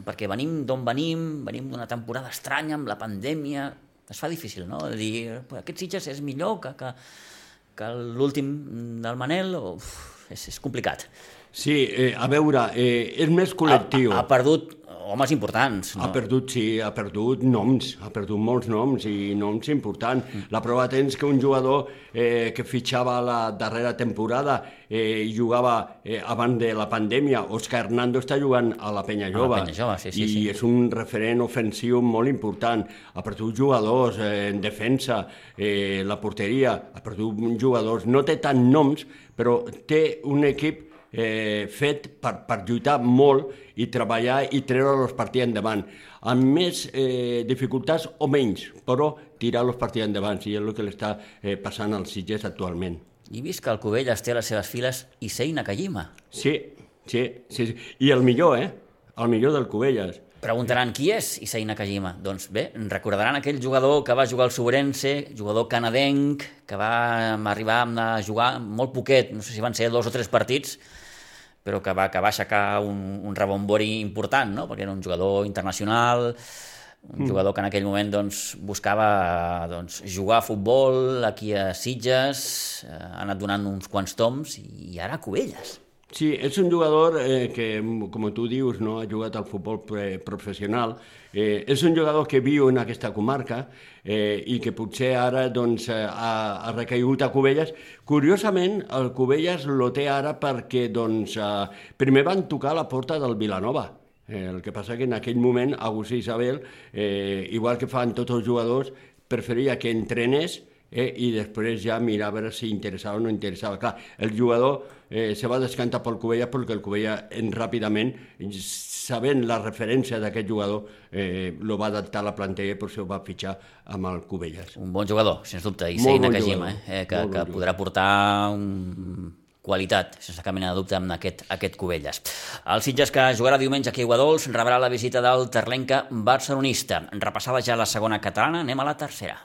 Perquè venim d'on venim, venim d'una temporada estranya amb la pandèmia, es fa difícil, no? De dir, aquest Sitges és millor que, que, que l'últim del Manel, o... Uf, és, és complicat. Sí, eh, a veure, eh, és més col·lectiu. Ha, ha perdut homes importants. No? Ha perdut, sí, ha perdut noms, ha perdut molts noms i noms importants. Mm. La prova tens que un jugador eh, que fitxava la darrera temporada eh, jugava eh, abans de la pandèmia, Òscar Hernando està jugant a la Penya Jove. A la Penya Jove, sí, sí. I sí. és un referent ofensiu molt important. Ha perdut jugadors eh, en defensa, eh, la porteria, ha perdut jugadors. No té tant noms, però té un equip eh, fet per, per lluitar molt i treballar i treure els partits endavant, amb més eh, dificultats o menys, però tirar els partits endavant, i és el que l'està eh, passant als Sitges actualment. I vist que el Covelles té a les seves files Issei Nakajima. Sí, sí, sí, sí. i el millor, eh? El millor del Covelles. Preguntaran qui és Issei Nakajima. Doncs bé, recordaran aquell jugador que va jugar al Sobrense, jugador canadenc, que va arribar a jugar molt poquet, no sé si van ser dos o tres partits, però que va, que va aixecar un, un rebombori important, no? perquè era un jugador internacional, un mm. jugador que en aquell moment doncs, buscava doncs, jugar a futbol aquí a Sitges, eh, ha anat donant uns quants toms i ara a Cubelles. Sí, és un jugador eh, que, com tu dius, no, ha jugat al futbol professional. Eh, és un jugador que viu en aquesta comarca eh, i que potser ara doncs, eh, ha, ha recaigut a Cubelles. Curiosament, el Cubelles lo té ara perquè doncs, eh, primer van tocar la porta del Vilanova. Eh, el que passa que en aquell moment Agustí Isabel, eh, igual que fan tots els jugadors, preferia que entrenés eh, i després ja mirar a veure si interessava o no interessava. Clar, el jugador eh, se va descantar pel Covella perquè el Covella en, ràpidament, sabent la referència d'aquest jugador, eh, lo va adaptar a la plantilla i per això va fitxar amb el Covelles. Un bon jugador, sens dubte, i Seina bon Kajima, eh, que, que bon podrà portar un qualitat, sense cap mena de dubte, amb aquest, aquest Cubelles. El Sitges, que jugarà diumenge aquí a Guadols, rebrà la visita del Terlenca barcelonista. Repassada ja la segona catalana, anem a la tercera.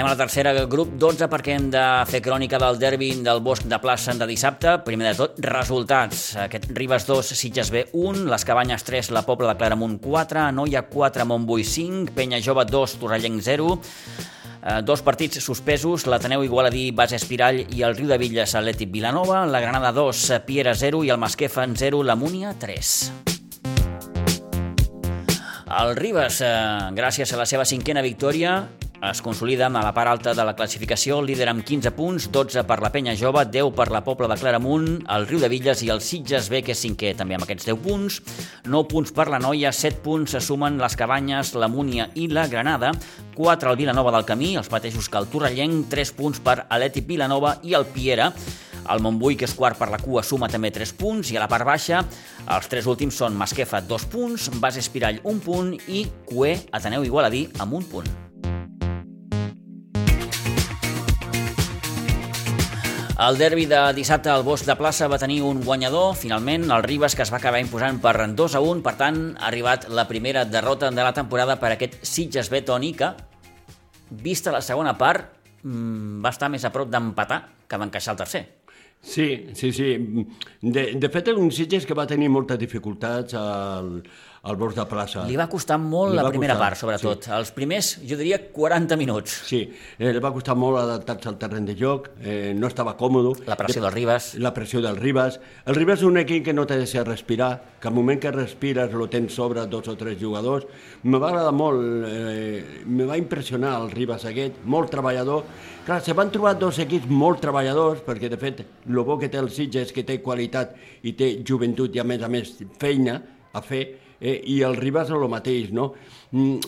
Anem a la tercera, grup 12, perquè hem de fer crònica del derbi del Bosc de Plaça de dissabte. Primer de tot, resultats. Aquest Ribes 2, Sitges B 1, les Cabanyes 3, la Pobla de Claramunt 4, Anoia 4, Montbui 5, Penya Jove 2, Torrellenc 0, eh, dos partits suspesos, l'Ateneu Igualadí, Base Espirall i el Riu de Villes, Atlètic Vilanova, la Granada 2, Piera 0 i el Masquefa 0, la Múnia 3. El Ribes, eh, gràcies a la seva cinquena victòria, es consolida a la part alta de la classificació, líder amb 15 punts, 12 per la Penya Jove, 10 per la Pobla de Claramunt, el Riu de Villes i el Sitges B, que és cinquè també amb aquests 10 punts, 9 punts per la Noia, 7 punts se sumen les Cabanyes, la Múnia i la Granada, 4 al Vilanova del Camí, els mateixos que el Torrellenc, 3 punts per Aleti Vilanova i el Piera, el Montbui, que és quart per la cua, suma també 3 punts i a la part baixa els tres últims són Masquefa, 2 punts, Base Espirall, 1 punt i Cué, Ateneu Igualadí, amb 1 punt. El derbi de dissabte al Bosc de Plaça va tenir un guanyador, finalment, el Ribes, que es va acabar imposant per 2 a 1, per tant, ha arribat la primera derrota de la temporada per aquest Sitges B Toni, que, vista la segona part, mmm, va estar més a prop d'empatar que d'encaixar el tercer. Sí, sí, sí. De, de fet, un Sitges que va tenir moltes dificultats al, al bord de plaça. Li va costar molt Li la va primera costar, part, sobretot. sí. Els primers, jo diria, 40 minuts. Sí, eh, li va costar molt adaptar-se al terreny de joc, eh, no estava còmode. La pressió del Ribas. La pressió del Ribas. El Ribas és un equip que no te deixa respirar, que al moment que respires lo tens sobre dos o tres jugadors. Me va agradar molt, eh, me va impressionar el Ribas aquest, molt treballador. Clar, se van trobar dos equips molt treballadors, perquè de fet el bo que té el Sitges és que té qualitat i té joventut i a més a més feina a fer, eh, i el Ribas el mateix, no? Mm,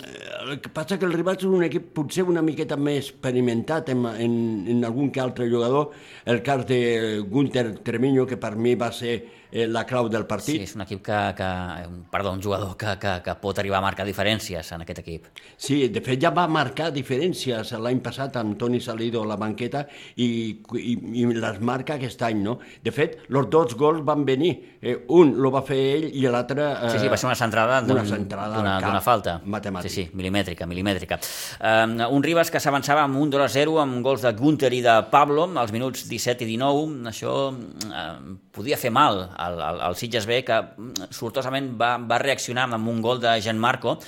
el que passa que el Ribas és un equip potser una miqueta més experimentat en, en, en algun que altre jugador, el cas de Gunther Treviño, que per mi va ser eh, la clau del Sí, partit. és un equip que, que un- perdó, un jugador que, que, que pot arribar a marcar diferències en aquest equip. Sí, de fet ja va marcar diferències l'any passat amb Toni Salido a la banqueta i, i, i les marca aquest any, no? De fet, els dos gols van venir. Eh, un lo va fer ell i l'altre... Eh, Sí, sí, va ser una centrada d'una falta. matemàtic. Sí, sí, milimètrica, milimètrica. Um, un Ribas que s'avançava amb un 2 a 0 amb gols de Gunter i de Pablo als minuts 17 i 19. Això um, podia fer mal al, al, al Sitges B, que mm, sortosament va, va reaccionar amb un gol de Gianmarco.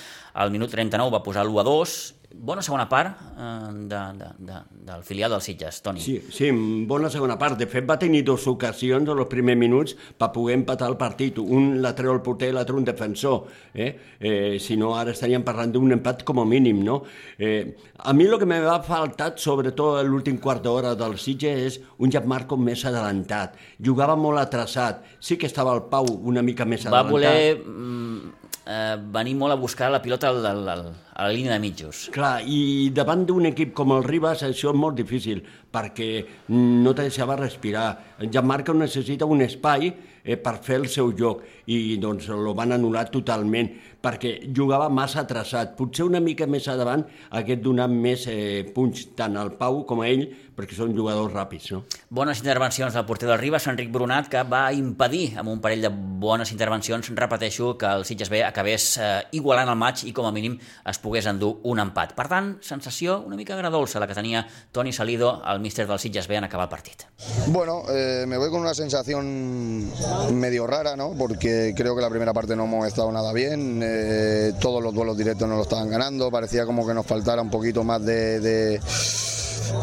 Al minut 39 va posar l'1 a 2. Bona segona part eh, de, de, de, del filial del Sitges, Toni. Sí, sí, bona segona part. De fet, va tenir dues ocasions en els primers minuts per poder empatar el partit. Un la treu el porter i l'altre un defensor. Eh? Eh, si no, ara estaríem parlant d'un empat com a mínim, no? Eh, a mi el que me va faltat, sobretot l'últim quart d'hora del Sitges, és un Gianmarco més adelantat. Jugava molt atrasat. Sí que estava el Pau una mica més Va adelantat. voler mm, eh, venir molt a buscar la pilota al, al, al, a la línia de mitjos. Clar, i davant d'un equip com el Ribas això és molt difícil, perquè no te deixava respirar. En Gianmarco necessita un espai eh, per fer el seu joc, i doncs lo van anul·lar totalment, perquè jugava massa atrasat. Potser una mica més a davant hagués donat més eh, punts tant al Pau com a ell, perquè són jugadors ràpids, no? Bones intervencions del porter del Ribas, Enric Brunat, que va impedir amb un parell de bones intervencions, repeteixo, que el Sitges B acabés eh, igualant el maig i com a mínim es pogués endur un empat. Per tant, sensació una mica agradolça la que tenia Toni Salido, el míster del Sitges B, en acabar el partit. Bueno, eh, me voy con una sensación medio rara, ¿no? Porque creo que la primera parte no hemos estado nada bien. eh, todos los duelos directos no lo estaban ganando. Parecía como que nos faltara un poquito más de-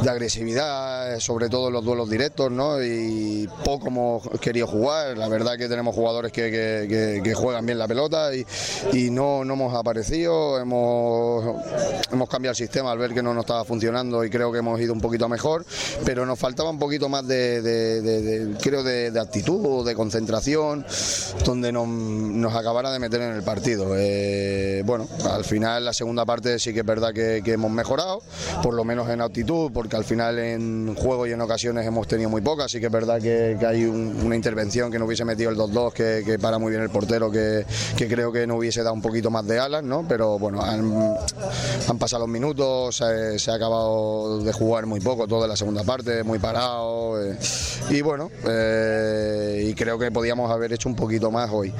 de agresividad, sobre todo en los duelos directos, ¿no? Y poco hemos querido jugar. La verdad que tenemos jugadores que, juegan bien la pelota y, no, no hemos aparecido. Hemos, hemos cambiado el sistema al ver que no nos estaba funcionando y creo que hemos ido un poquito mejor, pero nos faltaba un poquito más de, de- de- de- creo, de, actitud, de concentración, donde nos, nos acabara de meter en el partido. Eh, bueno, al final la segunda parte sí que es verdad que, que hemos mejorado, por lo menos en actitud, porque al final en juego y en ocasiones hemos tenido muy pocas, sí que es verdad que, hay un- una intervención que no hubiese metido el 2-2, que, para muy bien el portero, que, creo que no hubiese dado un poquito más de alas, ¿no? Pero bueno, han, pasado los minutos, se, se ha acabado de jugar muy poco, toda la segunda parte, muy parado. eh, y bueno, eh, y creo que podíamos haber hecho un poquito más hoy.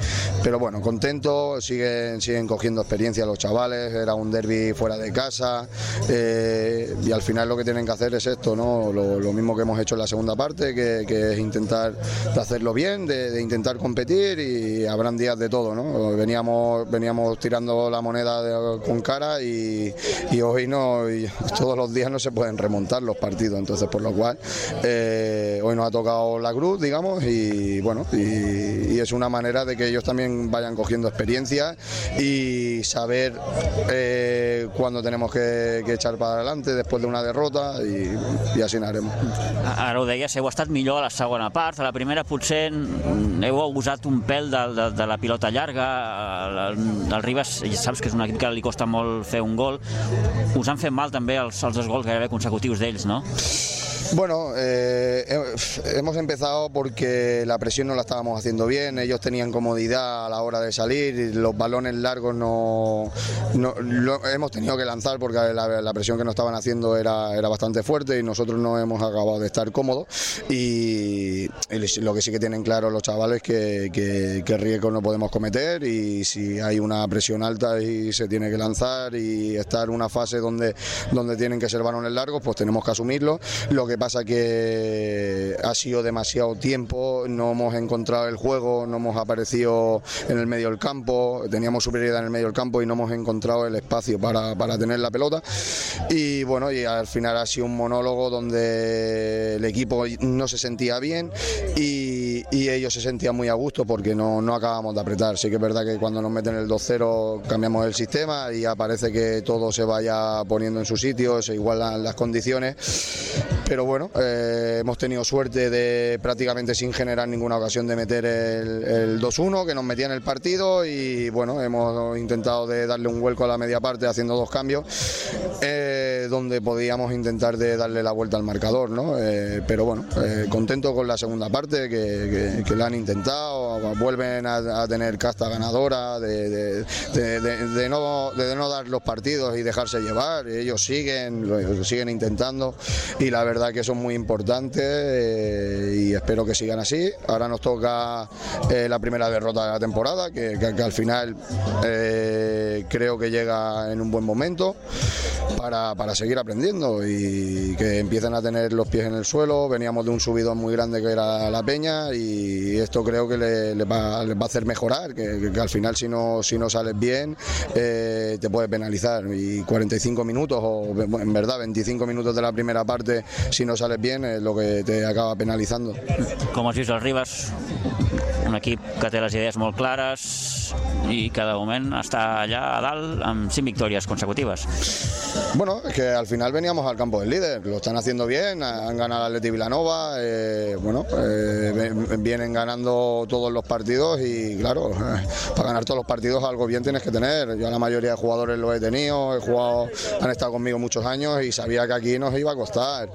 Pero bueno, contento, siguen, siguen cogiendo experiencia los chavales, era un derby fuera de casa eh, y al final lo que tienen que hacer es esto, ¿no? Lo, mismo que hemos hecho en la segunda parte, que, es intentar de hacerlo bien, de, intentar competir y habrán días de todo, ¿no? Veníamos, veníamos tirando la moneda con cara y, hoy no, y todos los días no se pueden remontar los partidos, entonces por lo cual eh, hoy nos ha tocado la cruz, digamos, y bueno, y, es una manera de que ellos también vayan cogiendo experiencia y saber eh, cuándo tenemos que echar para adelante después de una derrota y así lo haremos. Ara ho deies, heu estat millor a la segona part, a la primera potser heu abusat un pèl de, de, de la pilota llarga, el Ribas, ja saps que és un equip que li costa molt fer un gol, us han fet mal també els, els dos gols gairebé consecutius d'ells, no? Bueno, eh, he- hemos empezado porque la presión no la estábamos haciendo bien, ellos tenían comodidad a la hora de salir, los balones largos no, no- lo hemos tenido que lanzar porque la, presión que nos estaban haciendo era, era bastante fuerte y nosotros no hemos acabado de estar cómodos y, lo que sí que tienen claro los chavales que, que, que riesgos no podemos cometer y si hay una presión alta y se tiene que lanzar y estar en una fase donde, donde tienen que ser balones largos, pues tenemos que asumirlo. Lo que pasa que ha sido demasiado tiempo, no hemos encontrado el juego, no hemos aparecido en el medio del campo, teníamos superioridad en el medio del campo y no hemos encontrado el espacio para, para tener la pelota. Y bueno, y al final ha sido un monólogo donde el equipo no se sentía bien y, y ellos se sentían muy a gusto porque no, no acabamos de apretar. Sí que es verdad que cuando nos meten el 2-0 cambiamos el sistema y aparece que todo se vaya poniendo en su sitio, se igualan las condiciones. Pero bueno, eh, hemos tenido suerte de prácticamente sin generar ninguna ocasión de meter el, el 2-1 que nos metía en el partido y bueno, hemos intentado de darle un vuelco a la media parte haciendo dos cambios eh, donde podíamos intentar de darle la vuelta al marcador, ¿no? Eh, pero bueno, eh, contento con la segunda parte que, que la han intentado, vuelven a, tener casta ganadora de, de- no, de no dar los partidos y dejarse llevar, ellos siguen, lo siguen intentando y la verdad que es muy importante eh, y espero que sigan así. Ahora nos toca eh, la primera derrota de la temporada, que al final eh, creo que llega en un buen momento para, para seguir aprendiendo y que empiecen a tener los pies en el suelo. Veníamos de un subidón muy grande que era la peña y esto creo que le- les va, les va a hacer mejorar, que, al final si no, si no sales bien eh, te puede penalizar y 45 minutos o en verdad 25 minutos de la primera parte si no sales bien es lo que te acaba penalizando. Com has vist el Ribas, un equip que té les idees molt clares i que de moment està allà a victòries consecutives. Bueno, es que al final veníamos al campo del líder, lo están haciendo bien, han ganado Atleti Vilanova, eh, bueno, eh, vienen ganando todos los partidos y claro, para ganar todos los partidos algo bien tienes que tener. Yo a la mayoría de jugadores lo he tenido, he jugado, han estado conmigo muchos años y sabía que aquí nos iba a costar.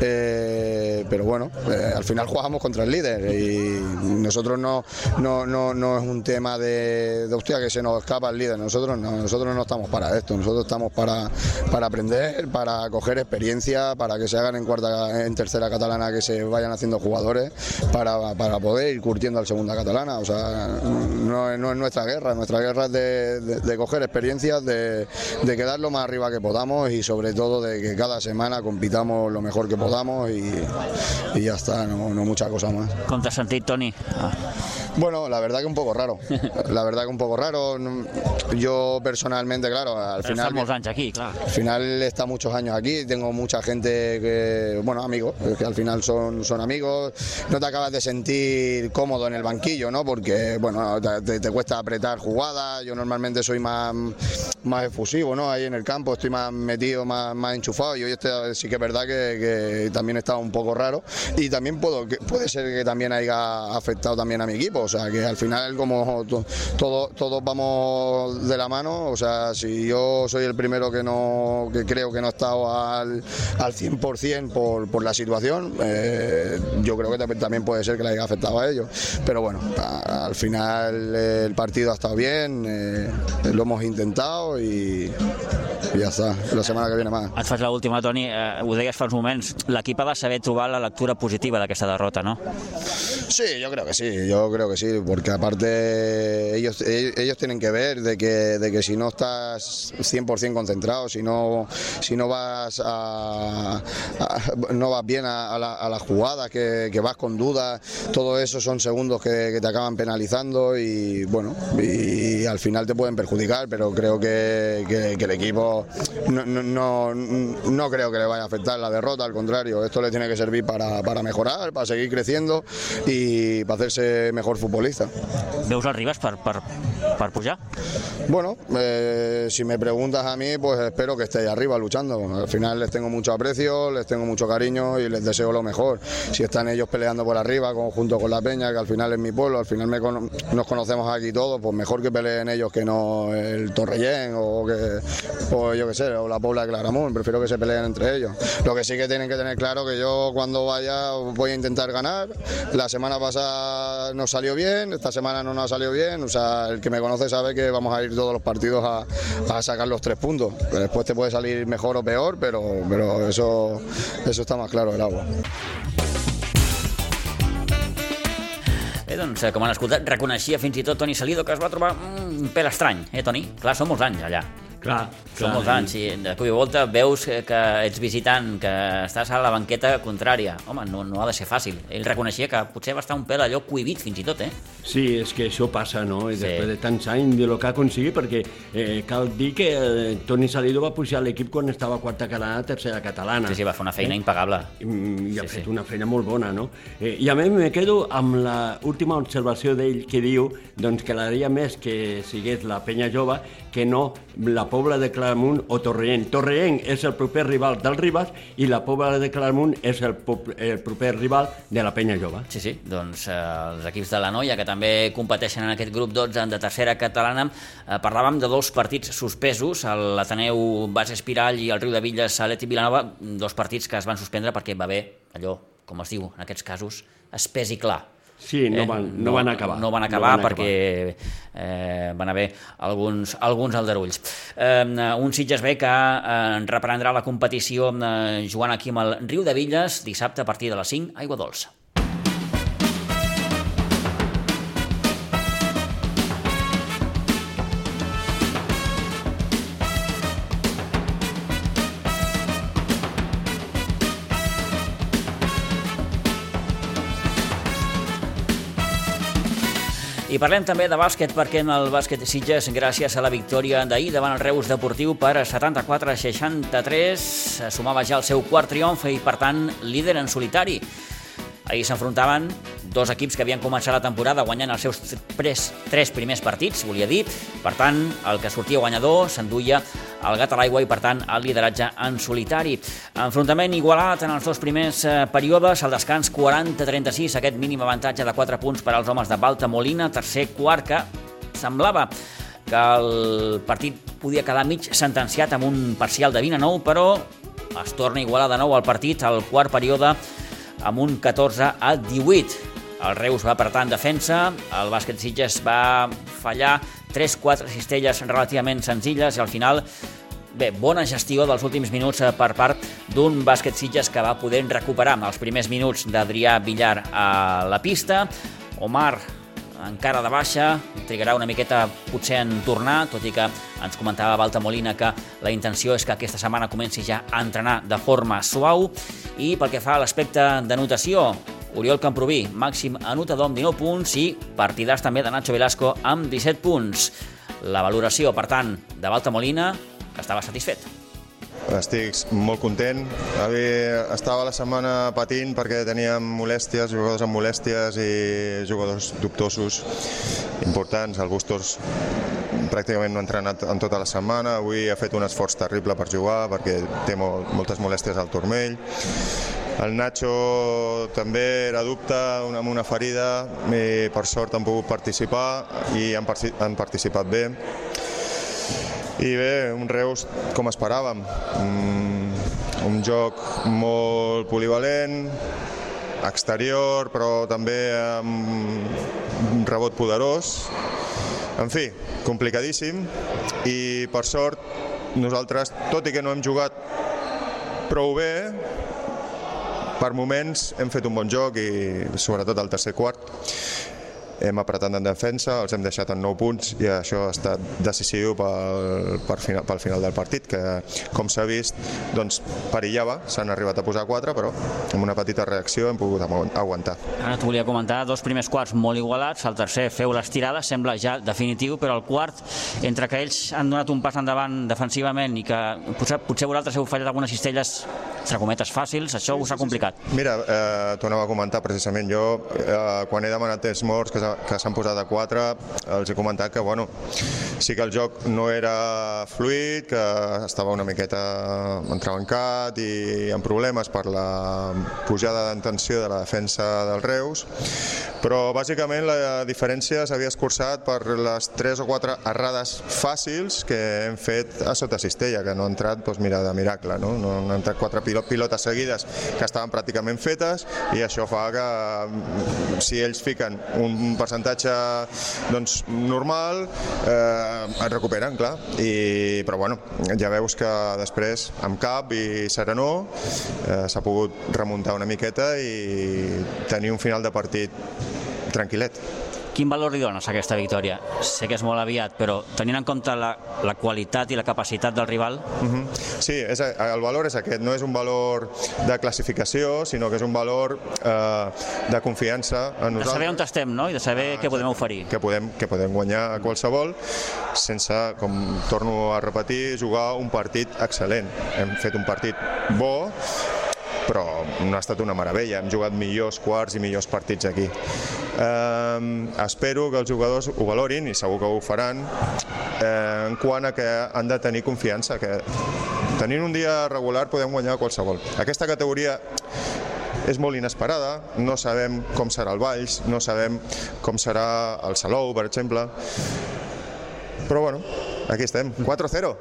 Eh, pero bueno, eh, al final jugamos contra el líder y nosotros no, no, no, no es un tema de, de hostia que se nos escapa el líder, nosotros no, nosotros no estamos para esto, nosotros estamos para, para aprender, para coger experiencia, para que se hagan en cuarta, en tercera catalana, que se vayan haciendo jugadores, para, para poder ir curtiendo al segunda catalana. O sea, no, no es nuestra guerra, nuestra guerra es de, coger experiencias, de, quedar lo más arriba que podamos y sobre todo de que cada semana compitamos lo mejor que podamos y, y ya está, no, no mucha cosa más. Com t'has sentit, Toni? Ah, Bueno, la verdad que un poco raro. La verdad que un poco raro. Yo personalmente, claro, al final. anys aquí, clar. Al final está muchos años aquí, tengo mucha gente que, bueno, amigos, que al final son, son amigos, no te acabas de sentir cómodo en el banquillo, ¿no? Porque, bueno, te, te- te cuesta apretar jugadas, yo normalmente soy más, más efusivo, ¿no? Ahí en el campo estoy más metido, más, más enchufado y hoy este, sí que es verdad que, que también está un poco raro y también puedo, que puede ser que también haya afectado también a mi equipo, o sea, que al final como to- todo, todos vamos de la mano, o sea, si yo soy el primero que no que creo que no he estado al, al 100% por, por la situación, eh, yo creo que también- puede ser que le haya afectado a ellos, pero bueno, al final el partido ha estado bien, eh, lo hemos intentado y, y ya está, la semana que viene más. Et faig l'última, Toni. Eh, ho deies fa uns moments. L'equip ha de saber trobar la lectura positiva d'aquesta derrota, no? Sí, yo creo que sí, yo creo que sí, porque aparte ellos, ellos, ellos tienen que ver de que, de que si no estás 100% concentrado, si no, si no vas a, no vas bien a, a la, a la jugada, que, vas con dudas, todo eso son segundos que, te acaban penalizando y bueno, y, al final te pueden perjudicar, pero creo que el equipo no, no, no, no creo que le vaya a afectar la derrota, al contrario, esto le tiene que servir para, para mejorar, para seguir creciendo y para hacerse mejor futbolista. Veus el Ribas per, per, per pujar? Bueno, eh, si me preguntas a mí, pues espero que esté ahí arriba luchando. Al final les tengo mucho aprecio, les tengo mucho cariño y les deseo lo mejor. Si están ellos peleando por arriba, con- junto con la Peña, que al final es mi pueblo, al final me cono- nos conocemos aquí todos, pues mejor que peleen ellos que no el Torrellén o que o yo qué sé, o la Pobla de Claramunt. Prefiero que se peleen entre ellos. Lo que sí que tienen que tener claro que yo cuando vaya voy a intentar ganar. La semana pasada nos salió bien, esta semana no nos ha salido bien. O sea, el que me conoce sabe que vamos a ir todos los partidos a, a sacar los tres puntos. Después te puede salir mejor o peor, pero, pero eso, eso está más claro del agua. Bé, doncs, eh, com han escoltat, reconeixia fins i tot Toni Salido que es va trobar mm, un pèl estrany, eh, Toni? Clar, són molts anys allà. Clar, Són clar. molts anys, i de cop i volta veus que, ets visitant, que estàs a la banqueta contrària. Home, no, no ha de ser fàcil. Ell reconeixia que potser va estar un pèl allò cohibit fins i tot, eh? Sí, és que això passa, no? I Sí. després de tants anys de lo que ha aconseguit, perquè eh, cal dir que eh, Toni Salido va pujar a l'equip quan estava quarta catalana, tercera catalana. Sí, sí, va fer una feina impagable. Mm, i ha Sí, fet sí. una feina molt bona, no? Eh, I a mi me quedo amb la última observació d'ell que diu doncs, que l'agradaria més que sigués la penya jove que no la Pobla de Claramunt o Torrent. Torrent és el proper rival del Ribas i la Pobla de Claramunt és el, el proper rival de la penya jove. Sí, sí, doncs eh, els equips de la Noia, que també competeixen en aquest grup 12 de tercera catalana, eh, parlàvem de dos partits suspesos, l'Ateneu Base Espiral i el Riu de Villes Aleti Vilanova, dos partits que es van suspendre perquè va haver allò, com es diu en aquests casos, espès i clar. Sí, no van, no, van acabar. No van acabar perquè eh, van haver alguns, alguns aldarulls. Eh, un Sitges B que eh, reprendrà la competició eh, jugant aquí amb el Riu de Villes dissabte a partir de les 5, aigua dolça. I parlem també de bàsquet perquè en el bàsquet de Sitges, gràcies a la victòria d'ahir davant el Reus Deportiu per 74-63, sumava ja el seu quart triomf i, per tant, líder en solitari. Ahir s'enfrontaven dos equips que havien començat la temporada guanyant els seus tres, tres primers partits, volia dir. Per tant, el que sortia guanyador s'enduia el gat a l'aigua i, per tant, el lideratge en solitari. Enfrontament igualat en els dos primers eh, períodes, al descans 40-36, aquest mínim avantatge de 4 punts per als homes de Balta Molina, tercer quart que semblava que el partit podia quedar mig sentenciat amb un parcial de 20 a 9, però es torna a igualar de nou el partit al quart període amb un 14 a 18. El Reus va apretar en defensa, el bàsquet Sitges va fallar 3-4 cistelles relativament senzilles i al final, bé, bona gestió dels últims minuts eh, per part d'un bàsquet Sitges que va poder recuperar els primers minuts d'Adrià Villar a la pista. Omar encara de baixa, trigarà una miqueta potser en tornar, tot i que ens comentava Balta Molina que la intenció és que aquesta setmana comenci ja a entrenar de forma suau i pel que fa a l'aspecte de notació, Oriol Camproví, màxim anotador amb 19 punts i partidars també de Nacho Velasco amb 17 punts. La valoració, per tant, de Balta Molina, que estava satisfet. Estic molt content. Estava la setmana patint perquè teníem molèsties, jugadors amb molèsties i jugadors dubtosos importants. El Bustos pràcticament no ha entrenat en tota la setmana. Avui ha fet un esforç terrible per jugar perquè té mol, moltes molèsties al turmell. El Nacho també era dubte amb una ferida i per sort han pogut participar i han, han participat bé. I bé, un Reus com esperàvem, un, un joc molt polivalent, exterior, però també amb un rebot poderós. En fi, complicadíssim. I per sort nosaltres, tot i que no hem jugat prou bé, per moments hem fet un bon joc i sobretot al tercer quart hem apretat en defensa, els hem deixat en 9 punts i això ha estat decisiu pel, per final, pel final del partit, que com s'ha vist, doncs perillava, s'han arribat a posar 4, però amb una petita reacció hem pogut agu- aguantar. Ara t'ho volia comentar, dos primers quarts molt igualats, el tercer feu l'estirada, sembla ja definitiu, però el quart, entre que ells han donat un pas endavant defensivament i que potser, potser vosaltres heu fallat algunes cistelles, entre cometes, fàcils, això us ha complicat. Mira, eh, t'ho anava a comentar precisament jo, eh, quan he demanat temps morts que, s'ha- que s'han posat a 4, els he comentat que bueno, sí que el joc no era fluid, que estava una miqueta entrebancat i amb problemes per la pujada d'intenció de la defensa del Reus, però bàsicament la diferència s'havia escurçat per les 3 o 4 errades fàcils que hem fet a sota cistella, que no han entrat doncs mira, de miracle, no? no han entrat 4 pilot, pilotes seguides que estaven pràcticament fetes i això fa que mm, si ells fiquen un percentatge doncs, normal eh, es recuperen, clar i, però bueno, ja veus que després amb cap i serenor eh, s'ha pogut remuntar una miqueta i tenir un final de partit tranquil·let. Quin valor li dones a aquesta victòria? Sé que és molt aviat, però tenint en compte la, la qualitat i la capacitat del rival... Uh -huh. Sí, és, el valor és aquest, no és un valor de classificació, sinó que és un valor eh, de confiança en nosaltres. De saber on estem, no?, i de saber ah, què podem oferir. Que podem, que podem guanyar a qualsevol sense, com torno a repetir, jugar un partit excel·lent. Hem fet un partit bo, però ha estat una meravella, hem jugat millors quarts i millors partits aquí. Eh, espero que els jugadors ho valorin, i segur que ho faran, eh, en quant a que han de tenir confiança, que tenint un dia regular podem guanyar qualsevol. Aquesta categoria és molt inesperada, no sabem com serà el Valls, no sabem com serà el Salou, per exemple, però bueno, aquí estem, 4-0.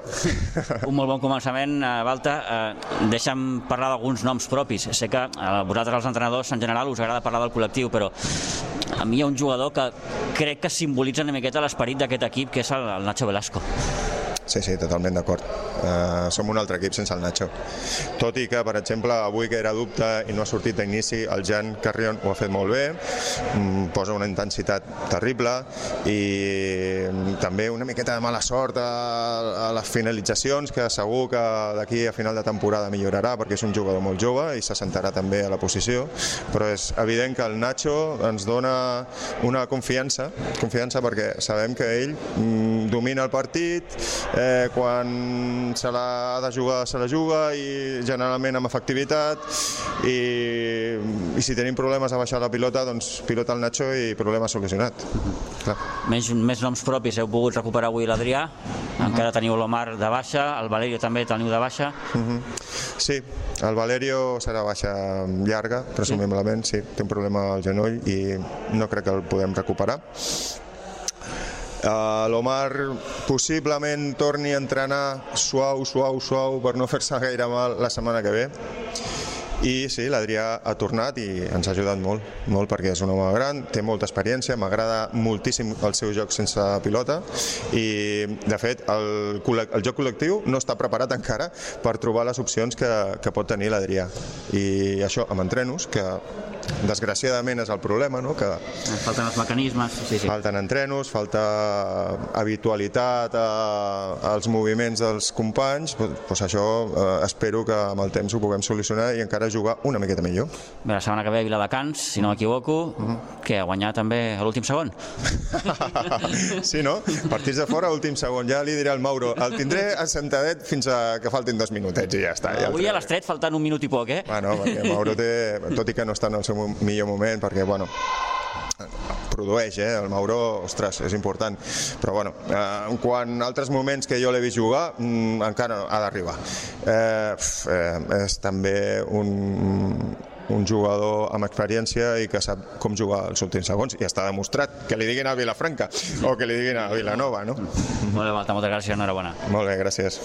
Un molt bon començament, Balta. Eh, eh, deixa'm parlar d'alguns noms propis. Sé que a vosaltres, els entrenadors, en general, us agrada parlar del col·lectiu, però a mi hi ha un jugador que crec que simbolitza una miqueta l'esperit d'aquest equip, que és el Nacho Velasco. Sí, sí, totalment d'acord. Uh, som un altre equip sense el Nacho. Tot i que, per exemple, avui que era dubte i no ha sortit d'inici, el Jan Carrion ho ha fet molt bé, um, posa una intensitat terrible i um, també una miqueta de mala sort a, a les finalitzacions, que segur que d'aquí a final de temporada millorarà perquè és un jugador molt jove i s'assentarà també a la posició, però és evident que el Nacho ens dona una confiança, confiança perquè sabem que ell um, domina el partit, eh, quan se l'ha de jugar se la juga i generalment amb efectivitat. I, i si tenim problemes a baixar la pilota doncs pilota el Nacho i problema solucionat. Clar. Més, més noms propis heu pogut recuperar avui l'Adrià. Uh -huh. encara teniu l'Omar de baixa el Valerio també teniu de baixa. Uh -huh. Sí, el Valerio serà baixa llarga, presumiblement, sí, té un problema al genoll i no crec que el podem recuperar L'Omar possiblement torni a entrenar suau, suau, suau per no fer-se gaire mal la setmana que ve. I sí, l'Adrià ha tornat i ens ha ajudat molt, molt perquè és un home gran, té molta experiència, m'agrada moltíssim el seu joc sense pilota i de fet el, el joc col·lectiu no està preparat encara per trobar les opcions que, que pot tenir l'Adrià. I això amb entrenos que desgraciadament és el problema, no? que falten els mecanismes, sí, sí. falten entrenos, falta habitualitat a, als moviments dels companys, doncs això eh, espero que amb el temps ho puguem solucionar i encara jugar una miqueta millor. Bé, la setmana que ve a Viladecans, si no m'equivoco, uh -huh. que ha guanyat també a l'últim segon. sí, no? Partits de fora, últim segon. Ja li diré al Mauro, el tindré assentadet fins a que faltin dos minutets i ja està. Ja Avui a l'estret faltant un minut i poc, eh? Bueno, perquè Mauro té, tot i que no està en el seu millor moment, perquè, bueno, produeix, eh? el Mauro, ostres, és important. Però bueno, eh, a altres moments que jo l'he vist jugar, mm, encara ha d'arribar. Eh, eh, és també un, un jugador amb experiència i que sap com jugar els últims segons i està demostrat que li diguin a Vilafranca o que li diguin a Vilanova, no? Molt bé, Marta, moltes gràcies, enhorabona. Molt bé, gràcies.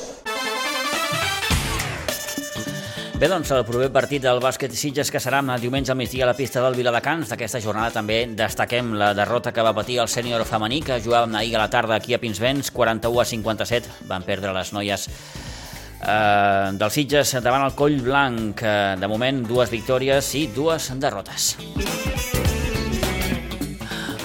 Bé, doncs el proper partit del bàsquet Sitges que serà diumenge al migdia a la pista del Viladecans. D'aquesta jornada també destaquem la derrota que va patir el sènior femení que jugàvem ahir a la tarda aquí a Pinsbens, 41 a 57. Van perdre les noies eh, del Sitges davant el Coll Blanc. Eh, de moment, dues victòries i dues derrotes.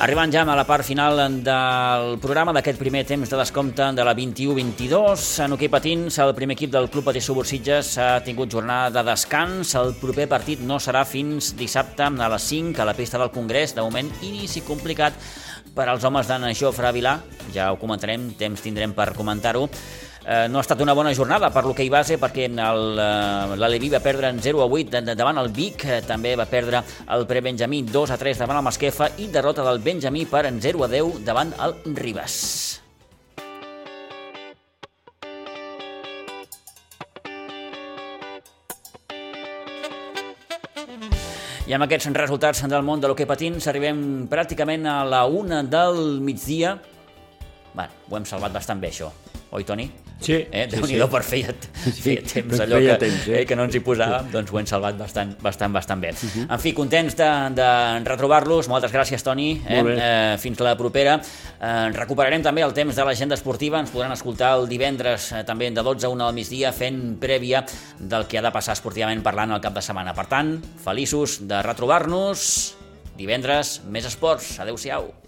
Arribant ja a la part final del programa d'aquest primer temps de descompte de la 21-22. En hoquei patins, el primer equip del Club Patí Subursitges ha tingut jornada de descans. El proper partit no serà fins dissabte a les 5 a la pista del Congrés. De moment, inici complicat per als homes d'en Jofre Vilà. Ja ho comentarem, temps tindrem per comentar-ho eh, no ha estat una bona jornada per l'hoquei base perquè eh, l'Aleví va perdre en 0 a 8 davant el Vic, eh, també va perdre el Prebenjamí 2 a 3 davant el Masquefa i derrota del Benjamí per en 0 a 10 davant el Ribas. I amb aquests resultats del món de l'hoquei patins arribem pràcticament a la una del migdia. Bé, ho hem salvat bastant bé, això. Oi, Toni? Sí. Eh? sí, sí. per feia, feia temps allò feia que, temps, eh? eh? que no ens hi posàvem, sí. doncs ho hem salvat bastant, bastant, bastant bé. Uh -huh. En fi, contents de, de retrobar-los. Moltes gràcies, Toni. Eh? Eh, fins la propera. Eh, recuperarem també el temps de l'agenda esportiva. Ens podran escoltar el divendres eh, també de 12 a 1 al migdia fent prèvia del que ha de passar esportivament parlant al cap de setmana. Per tant, feliços de retrobar-nos. Divendres, més esports. Adéu-siau.